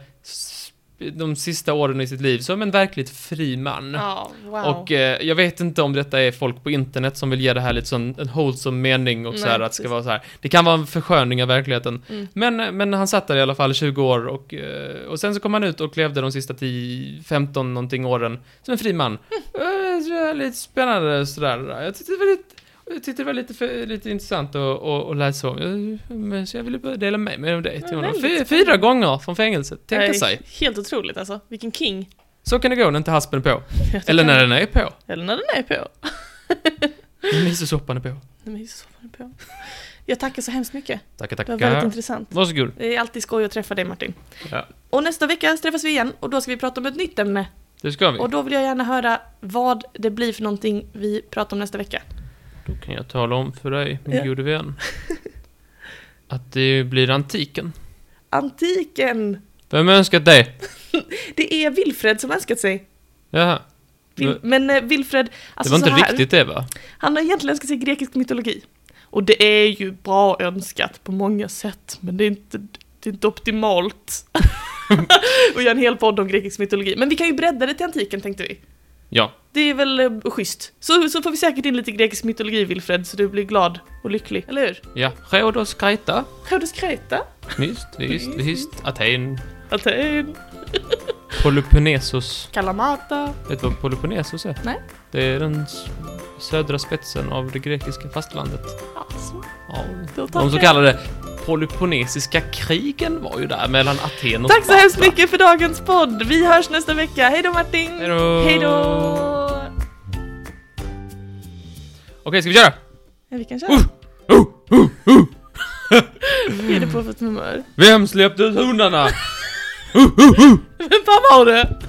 de sista åren i sitt liv som en verkligt fri man. Ja, wow. Och eh, jag vet inte om detta är folk på internet som vill ge det här lite sån, en wholesome mening och så Nej, här, att det ska vara så här. Det kan vara en försköning av verkligen. Mm. Men, men han satt där i alla fall i 20 år och, eh, och sen så kom han ut och levde de sista 10, 15 någonting åren som en fri man. Mm. Så är lite spännande sådär. Jag tyckte det var lite, jag tyckte det var lite, för, lite intressant att, att, att läsa om. Men så jag ville bara dela med mig av det till honom. fyra gånger från fängelset, tänka sig. Helt otroligt alltså. Vilken king. Så kan det gå när inte haspen är på. Eller när den är på. Eller när den är på. Misosoppan är på. Var den på. Jag tackar så hemskt mycket. Tackar, Det var väldigt tackar. intressant. Varsågod. Det är alltid skoj att träffa dig Martin. Ja. Och nästa vecka träffas vi igen och då ska vi prata om ett nytt ämne. Det ska vi. Och då vill jag gärna höra vad det blir för någonting vi pratar om nästa vecka. Då kan jag tala om för dig, min Ja. gode vän. Att det blir antiken. Antiken! Vem har önskat det? Det är Wilfred som önskat sig. Jaha. Vil- Det- men eh, Wilfred, Det alltså var inte här, riktigt det va? han har egentligen önskat sig grekisk mytologi. Och det är ju bra önskat på många sätt, men det är inte, det är inte optimalt. och göra en hel podd om grekisk mytologi. Men vi kan ju bredda det till antiken tänkte vi. Ja. Det är väl eh, schysst. Så, så får vi säkert in lite grekisk mytologi Wilfred, så du blir glad och lycklig, eller hur? Ja. Rhodos, Kreta. Rhodos Kreta, Visst, visst, visst. Aten. Aten, Peloponnesos. Kalamata. Vet du vad Peloponnesos är? Nej. Det är den s- södra spetsen av det grekiska fastlandet. Alltså, Ja. då tackar De så jag. kallade Peloponnesiska krigen var ju där mellan Aten och Tack så hemskt mycket för dagens podd. Vi hörs nästa vecka. Hej då Martin! Hej då! Okej, ska vi köra? Ja, vi kan köra. Uh, uh, uh, uh. Är det på för humör? Vem släppte ut hundarna? Vem fan var det?